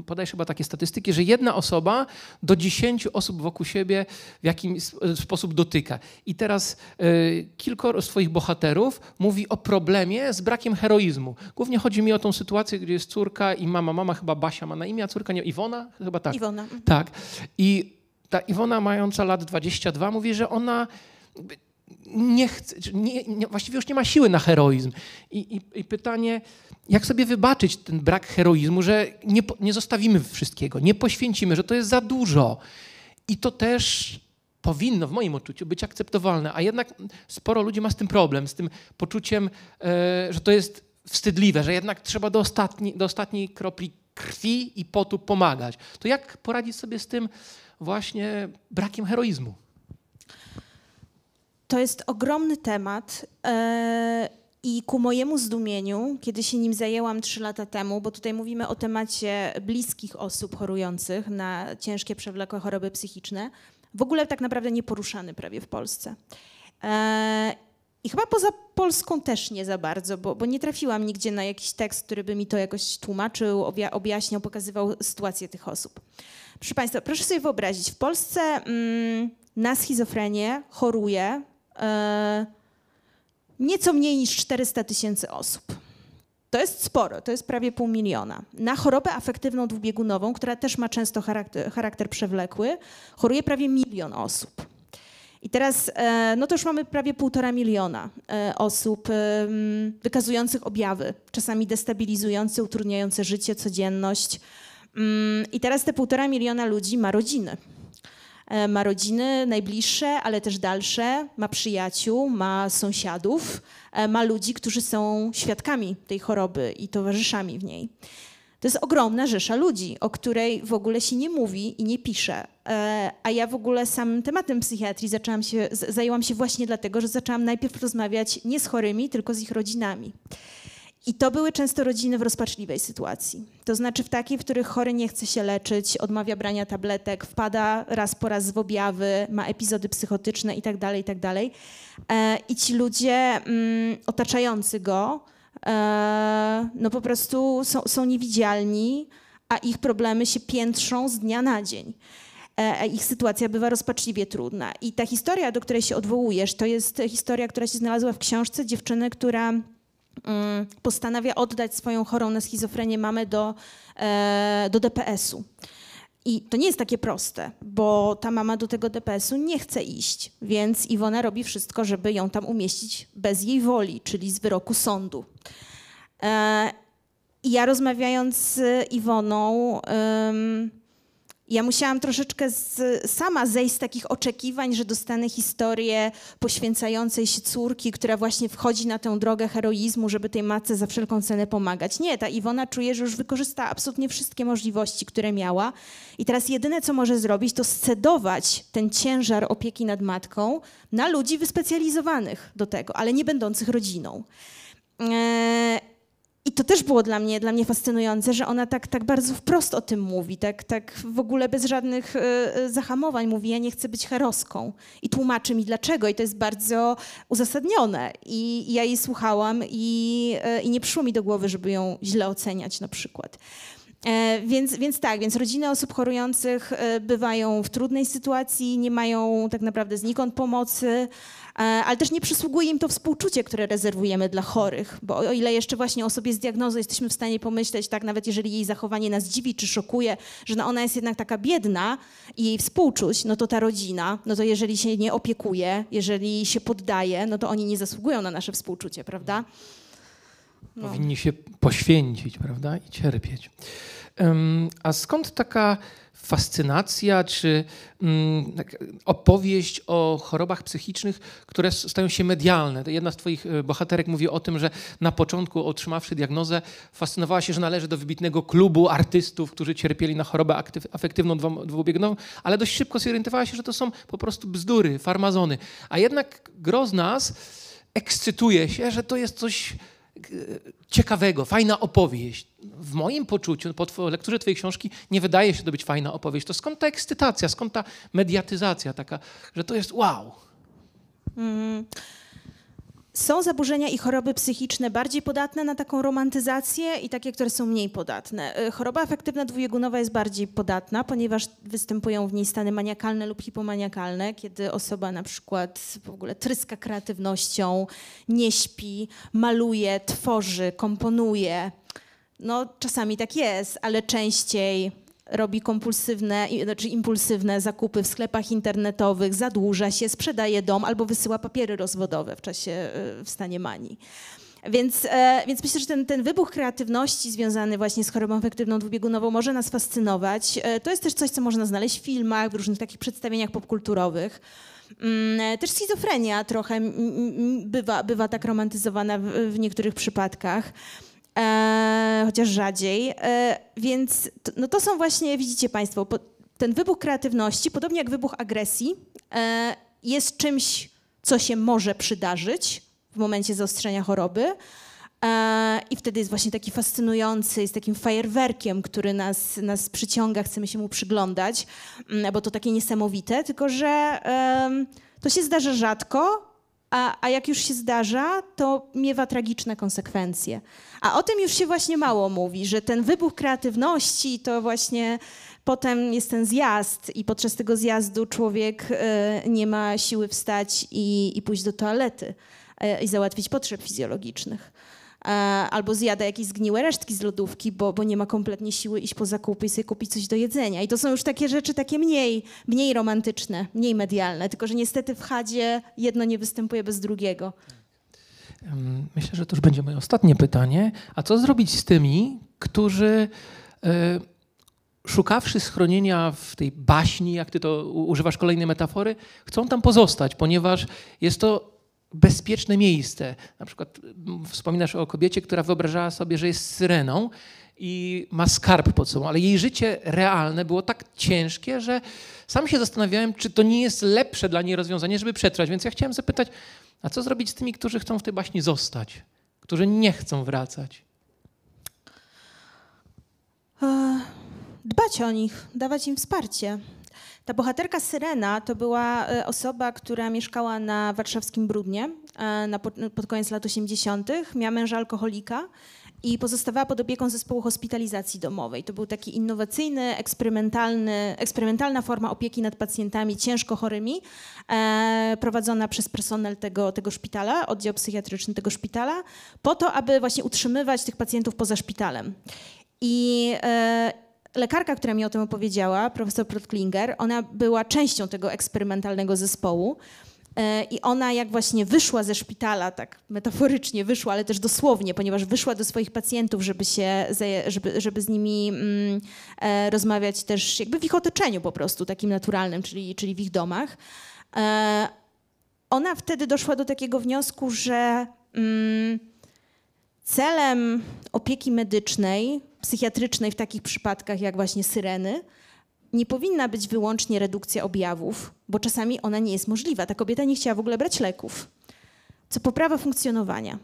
podajesz chyba takie statystyki, że jedna osoba do dziesięciu osób wokół siebie w jakiś sposób dotyka. I teraz y, kilkoro swoich bohaterów mówi o problemie z brakiem heroizmu. Głównie chodzi mi o tą sytuację, gdzie jest córka i mama. Mama chyba Basia ma na imię, a córka nie Iwona? Chyba tak. Iwona. Mhm. Tak. I ta Iwona mająca lat 22 mówi, że ona nie chce, nie, nie, właściwie już nie ma siły na heroizm. I, i, I, pytanie, jak sobie wybaczyć ten brak heroizmu, że nie, nie zostawimy wszystkiego, nie poświęcimy, że to jest za dużo. I to też powinno w moim odczuciu być akceptowalne, a jednak sporo ludzi ma z tym problem, z tym poczuciem, e, że to jest wstydliwe, że jednak trzeba do, ostatni, do ostatniej kropli krwi i potu pomagać. To jak poradzić sobie z tym właśnie brakiem heroizmu? To jest ogromny temat. E, I ku mojemu zdumieniu, kiedy się nim zajęłam trzy lata temu, bo tutaj mówimy o temacie bliskich osób chorujących na ciężkie, przewlekłe choroby psychiczne, w ogóle tak naprawdę nieporuszany prawie w Polsce. E, I chyba poza Polską też nie za bardzo, bo, bo, nie trafiłam nigdzie na jakiś tekst, który by mi to jakoś tłumaczył, objaśniał, pokazywał sytuację tych osób. Proszę Państwa, proszę sobie wyobrazić, w Polsce mm, na schizofrenię choruje nieco mniej niż 400 tysięcy osób. To jest sporo, to jest prawie pół miliona. Na chorobę afektywną dwubiegunową, która też ma często charakter, charakter przewlekły, choruje prawie milion osób. I teraz, e, no to już mamy prawie półtora miliona e, osób wykazujących objawy, czasami destabilizujące, utrudniające życie, codzienność. Mm, I teraz te półtora miliona ludzi ma rodziny. E, ma rodziny najbliższe, ale też dalsze, ma przyjaciół, ma sąsiadów, ma ludzi, którzy są świadkami tej choroby i towarzyszami w niej. To jest ogromna rzesza ludzi, o której w ogóle się nie mówi i nie pisze. E, a ja w ogóle samym tematem psychiatrii zaczęłam się, zajęłam się właśnie dlatego, że zaczęłam najpierw rozmawiać nie z chorymi, tylko z ich rodzinami. I to były często rodziny w rozpaczliwej sytuacji. To znaczy w takiej, w których chory nie chce się leczyć, odmawia brania tabletek, wpada raz po raz w objawy, ma epizody psychotyczne itd., tak itd. Tak e, I ci ludzie mm, otaczający go E, no po prostu są, są niewidzialni, a ich problemy się piętrzą z dnia na dzień. E, ich sytuacja bywa rozpaczliwie trudna. I ta historia, do której się odwołujesz, to jest historia, która się znalazła w książce dziewczyny, która postanawia oddać swoją chorą na schizofrenię mamę do, e, do DPS-u. I to nie jest takie proste, bo ta mama do tego DPS-u nie chce iść, więc Iwona robi wszystko, żeby ją tam umieścić bez jej woli, czyli z wyroku sądu. E, I ja rozmawiając z Iwoną, ja musiałam troszeczkę z, sama zejść z takich oczekiwań, że dostanę historię poświęcającej się córki, która właśnie wchodzi na tę drogę heroizmu, żeby tej matce za wszelką cenę pomagać. Nie, ta Iwona czuje, że już wykorzystała absolutnie wszystkie możliwości, które miała i teraz jedyne, co może zrobić, to scedować ten ciężar opieki nad matką na ludzi wyspecjalizowanych do tego, ale nie będących rodziną. Eee, i to też było dla mnie, dla mnie fascynujące, że ona tak, tak bardzo wprost o tym mówi, tak, tak w ogóle bez żadnych y, zahamowań mówi, ja nie chcę być heroską. I tłumaczy mi dlaczego i to jest bardzo uzasadnione. I, i ja jej słuchałam i, y, i nie przyszło mi do głowy, żeby ją źle oceniać na przykład. Więc, więc tak, więc rodziny osób chorujących bywają w trudnej sytuacji, nie mają tak naprawdę znikąd pomocy. E, ale też nie przysługuje im to współczucie, które rezerwujemy dla chorych, bo o ile jeszcze właśnie osobie z diagnozą jesteśmy w stanie pomyśleć, tak nawet jeżeli jej zachowanie nas dziwi czy szokuje, że no ona jest jednak taka biedna i jej współczuć, no to ta rodzina, no to jeżeli się nie opiekuje, jeżeli się poddaje, no to oni nie zasługują na nasze współczucie, prawda? No. Powinni się poświęcić, prawda, i cierpieć. Um, a skąd taka fascynacja czy mm, opowieść o chorobach psychicznych, które stają się medialne. Jedna z Twoich e, bohaterek mówi o tym, że na początku, otrzymawszy diagnozę, fascynowała się, że należy do wybitnego klubu artystów, którzy cierpieli na chorobę afektywną dwubiegunową, ale dość szybko zorientowała się, że to są po prostu bzdury, farmazony. A jednak gro z nas ekscytuje się, że to jest coś ciekawego, fajna opowieść. W moim poczuciu, po lekturze twojej książki, nie wydaje się to być fajna opowieść. To skąd ta ekscytacja, skąd ta mediatyzacja taka, że to jest wow. Mm. Są zaburzenia i choroby psychiczne bardziej podatne na taką romantyzację i takie, które są mniej podatne. Y, choroba afektywna dwubiegunowa jest bardziej podatna, ponieważ występują w niej stany maniakalne lub hipomaniakalne, kiedy osoba na przykład w ogóle tryska kreatywnością, nie śpi, maluje, tworzy, komponuje. No, czasami tak jest, ale częściej robi kompulsywne, znaczy impulsywne zakupy w sklepach internetowych, zadłuża się, sprzedaje dom albo wysyła papiery rozwodowe w czasie e, w stanie manii. Więc, e, więc myślę, że ten, ten wybuch kreatywności związany właśnie z chorobą efektywną dwubiegunową może nas fascynować. E, to jest też coś, co można znaleźć w filmach, w różnych takich przedstawieniach popkulturowych. Mm, też schizofrenia trochę bywa, bywa tak romantyzowana w, w niektórych przypadkach e, chociaż rzadziej. E, więc to, no to są właśnie, widzicie Państwo, po, ten wybuch kreatywności, podobnie jak wybuch agresji, e, jest czymś, co się może przydarzyć w momencie zaostrzenia choroby, E, I wtedy jest właśnie taki fascynujący, jest takim fajerwerkiem, który nas, nas przyciąga, chcemy się mu przyglądać, mm, bo to takie niesamowite, tylko że to się zdarza rzadko, a, a jak już się zdarza, to miewa tragiczne konsekwencje. A o tym już się właśnie mało mówi, że ten wybuch kreatywności to właśnie potem jest ten zjazd i podczas tego zjazdu człowiek e, nie ma siły wstać i, i pójść do toalety e, i załatwić potrzeb fizjologicznych. E, albo zjada jakieś zgniłe resztki z lodówki, bo, bo nie ma kompletnie siły iść po zakupy i sobie kupić coś do jedzenia. I to są już takie rzeczy takie mniej, mniej romantyczne, mniej medialne, tylko że niestety w chadzie jedno nie występuje bez drugiego. Myślę, że to już będzie moje ostatnie pytanie. A co zrobić z tymi, którzy e, szukawszy schronienia w tej baśni, jak ty to używasz kolejnej metafory, chcą tam pozostać, ponieważ jest to bezpieczne miejsce. Na przykład mm, wspominasz o kobiecie, która wyobrażała sobie, że jest syreną i ma skarb pod sobą, ale jej życie realne było tak ciężkie, że sam się zastanawiałem, czy to nie jest lepsze dla niej rozwiązanie, żeby przetrwać. Więc ja chciałem zapytać, a co zrobić z tymi, którzy chcą w tej baśni zostać, którzy nie chcą wracać? E, dbać o nich, dawać im wsparcie. Ta bohaterka Syrena to była e, osoba, która mieszkała na warszawskim Brudnie e, na, pod koniec lat 80. Miała męża alkoholika i pozostawała pod opieką zespołu hospitalizacji domowej. To był taki innowacyjny, eksperymentalny, eksperymentalna forma opieki nad pacjentami ciężko chorymi, e, prowadzona przez personel tego, tego szpitala, oddział psychiatryczny tego szpitala, po to, aby właśnie utrzymywać tych pacjentów poza szpitalem. I e, lekarka, która mi o tym opowiedziała, profesor Protklinger, ona była częścią tego eksperymentalnego zespołu. E, I ona, jak właśnie wyszła ze szpitala, tak metaforycznie wyszła, ale też dosłownie, ponieważ wyszła do swoich pacjentów, żeby, się, żeby, żeby z nimi mm, e, rozmawiać też jakby w ich otoczeniu po prostu, takim naturalnym, czyli, czyli w ich domach. E, ona wtedy doszła do takiego wniosku, że mm, celem opieki medycznej psychiatrycznej w takich przypadkach jak właśnie syreny nie powinna być wyłącznie redukcja objawów, bo czasami ona nie jest możliwa. Ta kobieta nie chciała w ogóle brać leków, co poprawa funkcjonowania.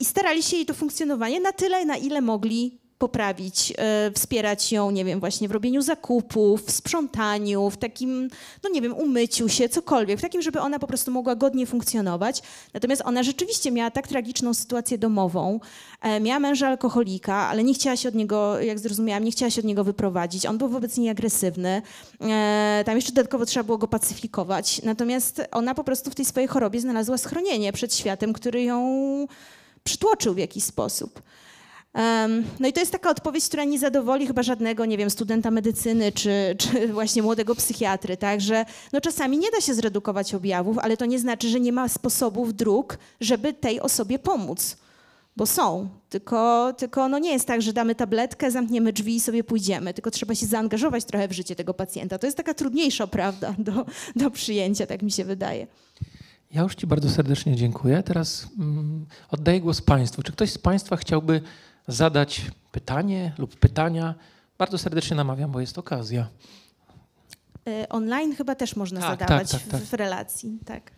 I starali się jej to funkcjonowanie na tyle, na ile mogli poprawić, e, wspierać ją, nie wiem, właśnie w robieniu zakupów, w sprzątaniu, w takim, no nie wiem, umyciu się, cokolwiek, w takim, żeby ona po prostu mogła godnie funkcjonować. Natomiast ona rzeczywiście miała tak tragiczną sytuację domową, e, miała męża alkoholika, ale nie chciała się od niego, jak zrozumiałam, nie chciała się od niego wyprowadzić. On był wobec niej agresywny. E, tam jeszcze dodatkowo trzeba było go pacyfikować. Natomiast ona po prostu w tej swojej chorobie znalazła schronienie przed światem, który ją przytłoczył w jakiś sposób. No i to jest taka odpowiedź, która nie zadowoli chyba żadnego, nie wiem, studenta medycyny czy, czy właśnie młodego psychiatry, tak, że no czasami nie da się zredukować objawów, ale to nie znaczy, że nie ma sposobów, dróg, żeby tej osobie pomóc. Bo są, tylko, tylko no nie jest tak, że damy tabletkę, zamkniemy drzwi i sobie pójdziemy, tylko trzeba się zaangażować trochę w życie tego pacjenta. To jest taka trudniejsza prawda do, do przyjęcia, tak mi się wydaje. Ja już Ci bardzo serdecznie dziękuję. Teraz mm, oddaję głos Państwu. Czy ktoś z Państwa chciałby zadać pytanie lub pytania, bardzo serdecznie namawiam, bo jest okazja. E, online chyba też można tak, zadawać tak, tak, w, tak. w relacji, tak.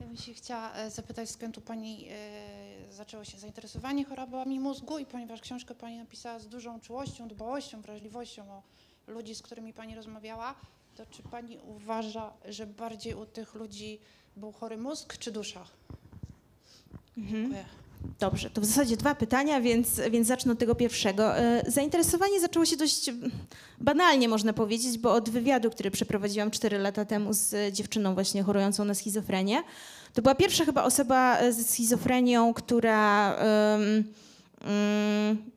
Ja bym się chciała e, zapytać, skąd tu Pani e, zaczęło się zainteresowanie chorobami mózgu i ponieważ książkę Pani napisała z dużą czułością, dbałością, wrażliwością o ludzi, z którymi Pani rozmawiała, to czy Pani uważa, że bardziej u tych ludzi był chory mózg czy dusza? Mhm. Dobrze, to w zasadzie dwa pytania, więc, więc zacznę od tego pierwszego. E, zainteresowanie zaczęło się dość banalnie, można powiedzieć, bo od wywiadu, który przeprowadziłam 4 lata temu z dziewczyną właśnie chorującą na schizofrenię, to była pierwsza chyba osoba ze schizofrenią, która um, um,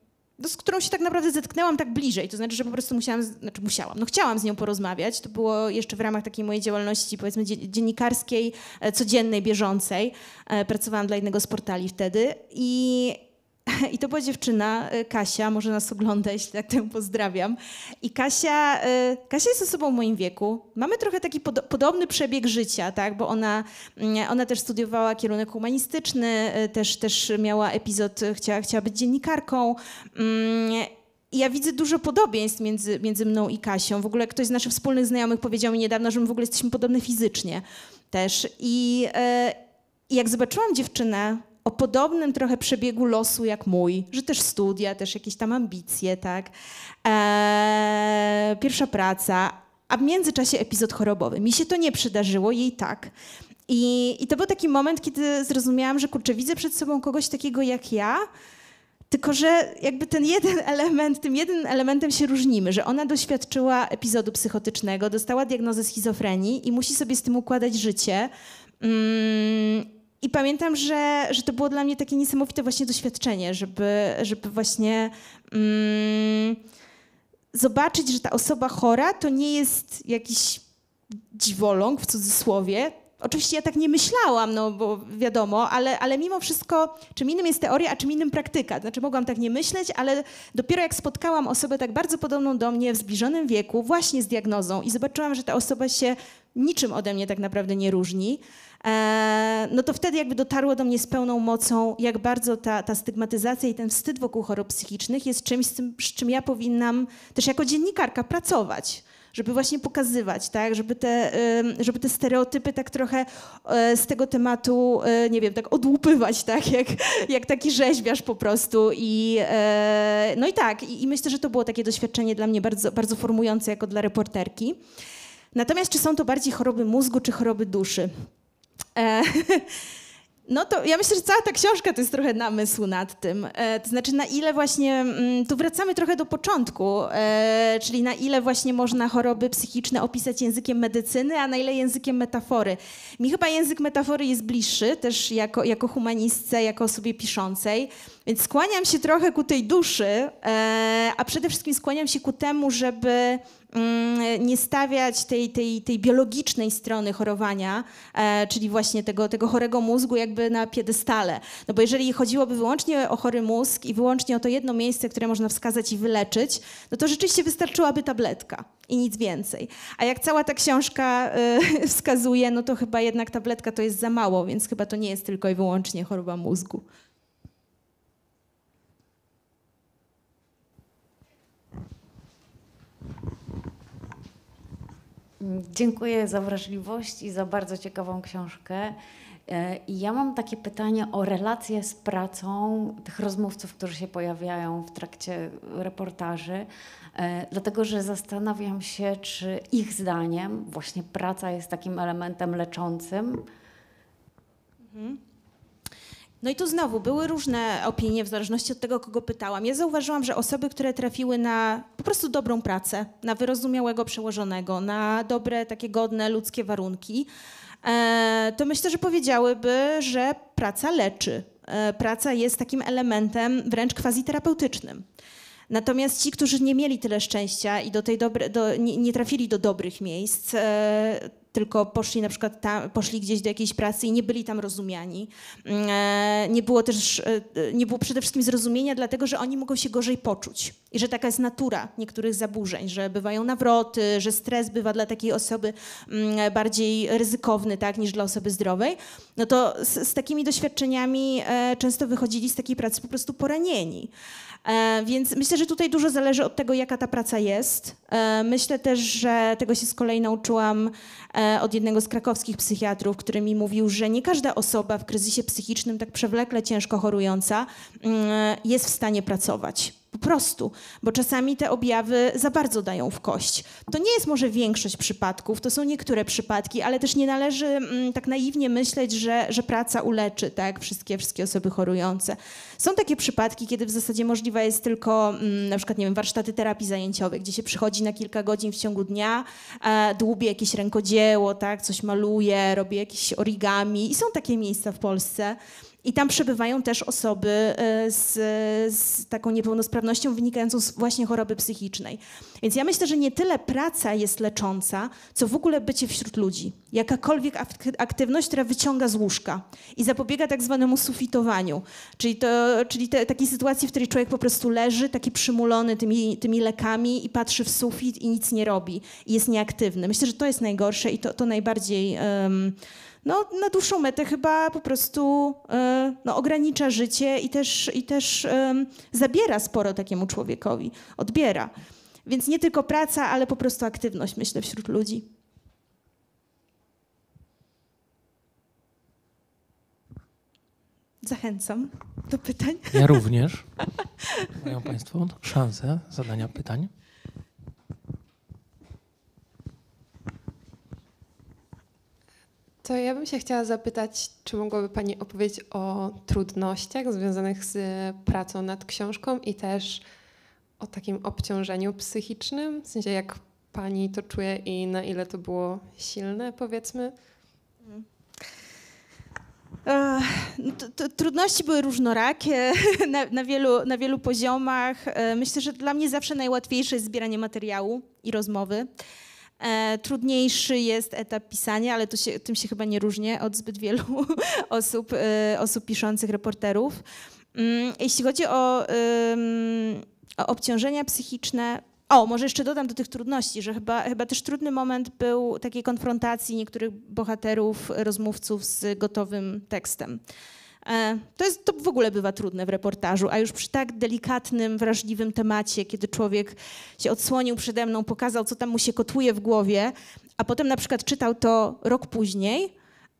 z którą się tak naprawdę zetknęłam tak bliżej. To znaczy, że po prostu musiałam, znaczy musiałam, no chciałam z nią porozmawiać. To było jeszcze w ramach takiej mojej działalności, powiedzmy, dziennikarskiej, e, codziennej, bieżącej. E, pracowałam dla jednego z portali wtedy i i to była dziewczyna, y, Kasia, może nas ogląda, jeśli tak tę pozdrawiam. I Kasia, y, Kasia jest osobą w moim wieku. Mamy trochę taki pod, podobny przebieg życia, tak? bo ona, mm, ona też studiowała kierunek humanistyczny, y, też, też miała epizod, chciała, chciała być dziennikarką. Mm, i ja widzę dużo podobieństw między, między mną i Kasią. W ogóle ktoś z naszych wspólnych znajomych powiedział mi niedawno, że my w ogóle jesteśmy podobne fizycznie też. I, i jak zobaczyłam dziewczynę o podobnym trochę przebiegu losu jak mój, że też studia, też jakieś tam ambicje, tak, e, pierwsza praca, a w międzyczasie epizod chorobowy. Mi się to nie przydarzyło, jej tak. I, I to był taki moment, kiedy zrozumiałam, że kurczę, widzę przed sobą kogoś takiego jak ja, tylko, że jakby ten jeden element, tym jednym elementem się różnimy, że ona doświadczyła epizodu psychotycznego, dostała diagnozę schizofrenii i musi sobie z tym układać życie. Mm, I pamiętam, że, że to było dla mnie takie niesamowite właśnie doświadczenie, żeby, żeby właśnie mm, zobaczyć, że ta osoba chora to nie jest jakiś dziwoląg w cudzysłowie, Oczywiście ja tak nie myślałam, no bo wiadomo, ale, ale mimo wszystko, czym innym jest teoria, a czym innym praktyka. Znaczy mogłam tak nie myśleć, ale dopiero jak spotkałam osobę tak bardzo podobną do mnie w zbliżonym wieku, właśnie z diagnozą i zobaczyłam, że ta osoba się niczym ode mnie tak naprawdę nie różni, no to wtedy jakby dotarło do mnie z pełną mocą, jak bardzo ta, ta stygmatyzacja i ten wstyd wokół chorób psychicznych jest czymś, z, tym, z czym ja powinnam też jako dziennikarka pracować żeby właśnie pokazywać, tak, żeby te, żeby te stereotypy tak trochę e, z tego tematu, e, nie wiem, tak odłupywać, tak, jak, jak taki rzeźbiarz po prostu i e, no i tak, i, i myślę, że to było takie doświadczenie dla mnie bardzo, bardzo formujące jako dla reporterki. Natomiast czy są to bardziej choroby mózgu, czy choroby duszy? No to ja myślę, że cała ta książka to jest trochę namysł nad tym. E, to znaczy, na ile właśnie, mm, tu wracamy trochę do początku, e, czyli na ile właśnie można choroby psychiczne opisać językiem medycyny, a na ile językiem metafory. Mi chyba język metafory jest bliższy, też jako, jako humanistce, jako osobie piszącej, więc skłaniam się trochę ku tej duszy, e, a przede wszystkim skłaniam się ku temu, żeby nie stawiać tej, tej, tej biologicznej strony chorowania, e, czyli właśnie tego, tego chorego mózgu jakby na piedestale. No bo jeżeli chodziłoby wyłącznie o chory mózg i wyłącznie o to jedno miejsce, które można wskazać i wyleczyć, no to rzeczywiście wystarczyłaby tabletka i nic więcej. A jak cała ta książka y, wskazuje, no to chyba jednak tabletka to jest za mało, więc chyba to nie jest tylko i wyłącznie choroba mózgu. Dziękuję za wrażliwość i za bardzo ciekawą książkę. E, I ja mam takie pytanie o relacje z pracą tych rozmówców, którzy się pojawiają w trakcie reportaży, e, dlatego że zastanawiam się, czy ich zdaniem właśnie praca jest takim elementem leczącym. Mhm. No i tu znowu były różne opinie w zależności od tego, kogo pytałam. Ja zauważyłam, że osoby, które trafiły na po prostu dobrą pracę, na wyrozumiałego przełożonego, na dobre, takie godne ludzkie warunki, e, to myślę, że powiedziałyby, że praca leczy. E, praca jest takim elementem wręcz quasi-terapeutycznym. Natomiast ci, którzy nie mieli tyle szczęścia i do tej dobre, do, nie, nie, trafili do dobrych miejsc, e, tylko poszli na przykład tam, poszli gdzieś do jakiejś pracy i nie byli tam rozumiani. Mm, e, nie było też, e, nie było przede wszystkim zrozumienia, dlatego że oni mogą się gorzej poczuć i że taka jest natura niektórych zaburzeń, że bywają nawroty, że stres bywa dla takiej osoby mm, bardziej ryzykowny tak, niż dla osoby zdrowej. No to z, z takimi doświadczeniami e, często wychodzili z takiej pracy po prostu poranieni. E, więc myślę, że tutaj dużo zależy od tego, jaka ta praca jest. E, myślę też, że tego się z kolei nauczyłam e, od jednego z krakowskich psychiatrów, który mi mówił, że nie każda osoba w kryzysie psychicznym, tak przewlekle ciężko chorująca, mm, jest w stanie pracować. Po prostu, bo czasami te objawy za bardzo dają w kość. To nie jest może większość przypadków, to są niektóre przypadki, ale też nie należy mm, tak naiwnie myśleć, że, że praca uleczy tak, wszystkie, wszystkie osoby chorujące. Są takie przypadki, kiedy w zasadzie możliwa jest tylko mm, na przykład, nie wiem, warsztaty terapii zajęciowej, gdzie się przychodzi na kilka godzin w ciągu dnia, e, dłubie jakieś rękodzieło, tak, coś maluje, robi jakieś origami i są takie miejsca w Polsce. I tam przebywają też osoby e, z, z, taką niepełnosprawnością wynikającą z właśnie choroby psychicznej. Więc ja myślę, że nie tyle praca jest lecząca, co w ogóle bycie wśród ludzi. Jakakolwiek aktywność, która wyciąga z łóżka i zapobiega tak zwanemu sufitowaniu, czyli, to, czyli te, takiej sytuacji, w której człowiek po prostu leży, taki przymulony tymi, tymi lekami i patrzy w sufit i nic nie robi i jest nieaktywny. Myślę, że to jest najgorsze i to, to najbardziej... Um, no, na dłuższą metę chyba po prostu e, no, ogranicza życie i też, i też zabiera sporo takiemu człowiekowi, odbiera. Więc nie tylko praca, ale po prostu aktywność, myślę, wśród ludzi. Zachęcam do pytań. Ja również. Mają Państwo szansę zadania pytań. To ja bym się chciała zapytać, czy mogłaby Pani opowiedzieć o trudnościach związanych z pracą nad książką i też o takim obciążeniu psychicznym? W sensie, jak Pani to czuje i na ile to było silne, powiedzmy? Ech, no trudności były różnorakie na, na, wielu, na wielu poziomach. E, Myślę, że dla mnie zawsze najłatwiejsze jest zbieranie materiału i rozmowy. E, Trudniejszy jest etap pisania, ale się, tym się chyba nie różnię od zbyt wielu osób, e, osób piszących, reporterów. Mm, Jeśli chodzi o, o obciążenia psychiczne, o, może jeszcze dodam do tych trudności, że chyba, chyba też trudny moment był takiej konfrontacji niektórych bohaterów, rozmówców z gotowym tekstem. E, To, jest, to w ogóle bywa trudne w reportażu, a już przy tak delikatnym, wrażliwym temacie, kiedy człowiek się odsłonił przede mną, pokazał, co tam mu się kotłuje w głowie, a potem na przykład czytał to rok później,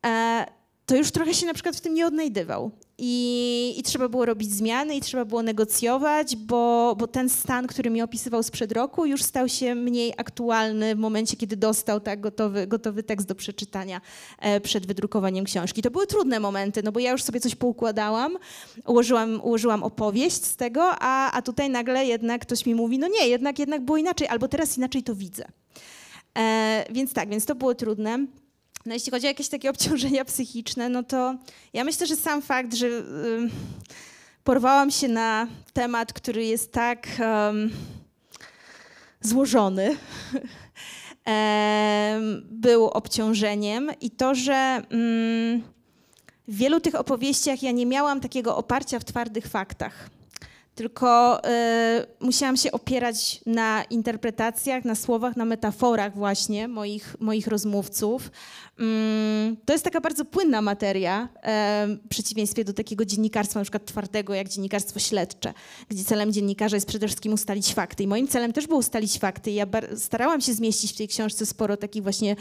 e, to już trochę się na przykład w tym nie odnajdywał. I, I trzeba było robić zmiany, i trzeba było negocjować, bo, bo ten stan, który mi opisywał sprzed roku, już stał się mniej aktualny w momencie, kiedy dostał tak gotowy, gotowy tekst do przeczytania e, przed wydrukowaniem książki. To były trudne momenty, no bo ja już sobie coś poukładałam, ułożyłam, ułożyłam opowieść z tego, a, a tutaj nagle jednak ktoś mi mówi, no nie, jednak, jednak było inaczej, albo teraz inaczej to widzę. E, więc tak, więc to było trudne. No jeśli chodzi o jakieś takie obciążenia psychiczne, no to ja myślę, że sam fakt, że porwałam się na temat, który jest tak ym, złożony, em, był obciążeniem i to, że mm, w wielu tych opowieściach ja nie miałam takiego oparcia w twardych faktach. Tylko y, musiałam się opierać na interpretacjach, na słowach, na metaforach właśnie moich, moich rozmówców. Mm, to jest taka bardzo płynna materia, em, w przeciwieństwie do takiego dziennikarstwa na przykład twardego, jak dziennikarstwo śledcze, gdzie celem dziennikarza jest przede wszystkim ustalić fakty. I moim celem też było ustalić fakty. Ja starałam się zmieścić w tej książce sporo takich właśnie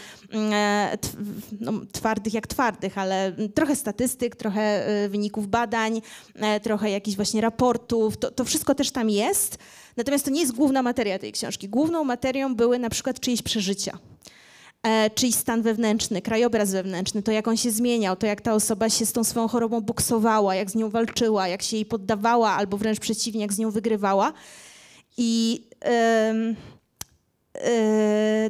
tw- no, twardych jak twardych, ale trochę statystyk, trochę e, wyników badań, e, trochę jakichś właśnie raportów. To, to wszystko też tam jest. Natomiast to nie jest główna materia tej książki. Główną materią były na przykład czyjeś przeżycia e, czyjś stan wewnętrzny, krajobraz wewnętrzny, to jak on się zmieniał, to jak ta osoba się z tą swoją chorobą boksowała, jak z nią walczyła, jak się jej poddawała, albo wręcz przeciwnie, jak z nią wygrywała. I e,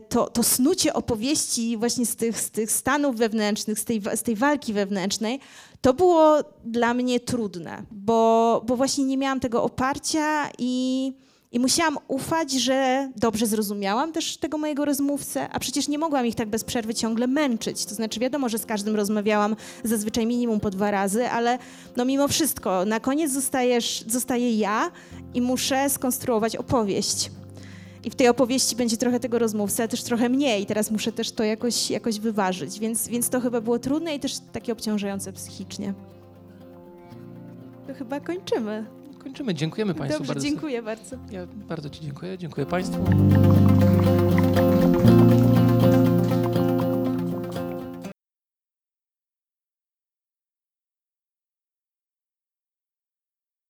to, to snucie opowieści właśnie z tych, z tych stanów wewnętrznych, z tej, z tej walki wewnętrznej, to było dla mnie trudne, bo, bo właśnie nie miałam tego oparcia i, i musiałam ufać, że dobrze zrozumiałam też tego mojego rozmówcę, a przecież nie mogłam ich tak bez przerwy ciągle męczyć. To znaczy wiadomo, że z każdym rozmawiałam zazwyczaj minimum po dwa razy, ale no mimo wszystko na koniec zostajesz, zostaję ja i muszę skonstruować opowieść. I w tej opowieści będzie trochę tego rozmówcy, a też trochę mniej. Teraz muszę też to jakoś, jakoś wyważyć, więc, więc to chyba było trudne i też takie obciążające psychicznie. To chyba kończymy. Kończymy. Dziękujemy Państwu Dobrze, bardzo. dziękuję bardzo. Ja bardzo Ci dziękuję. Dziękuję Państwu.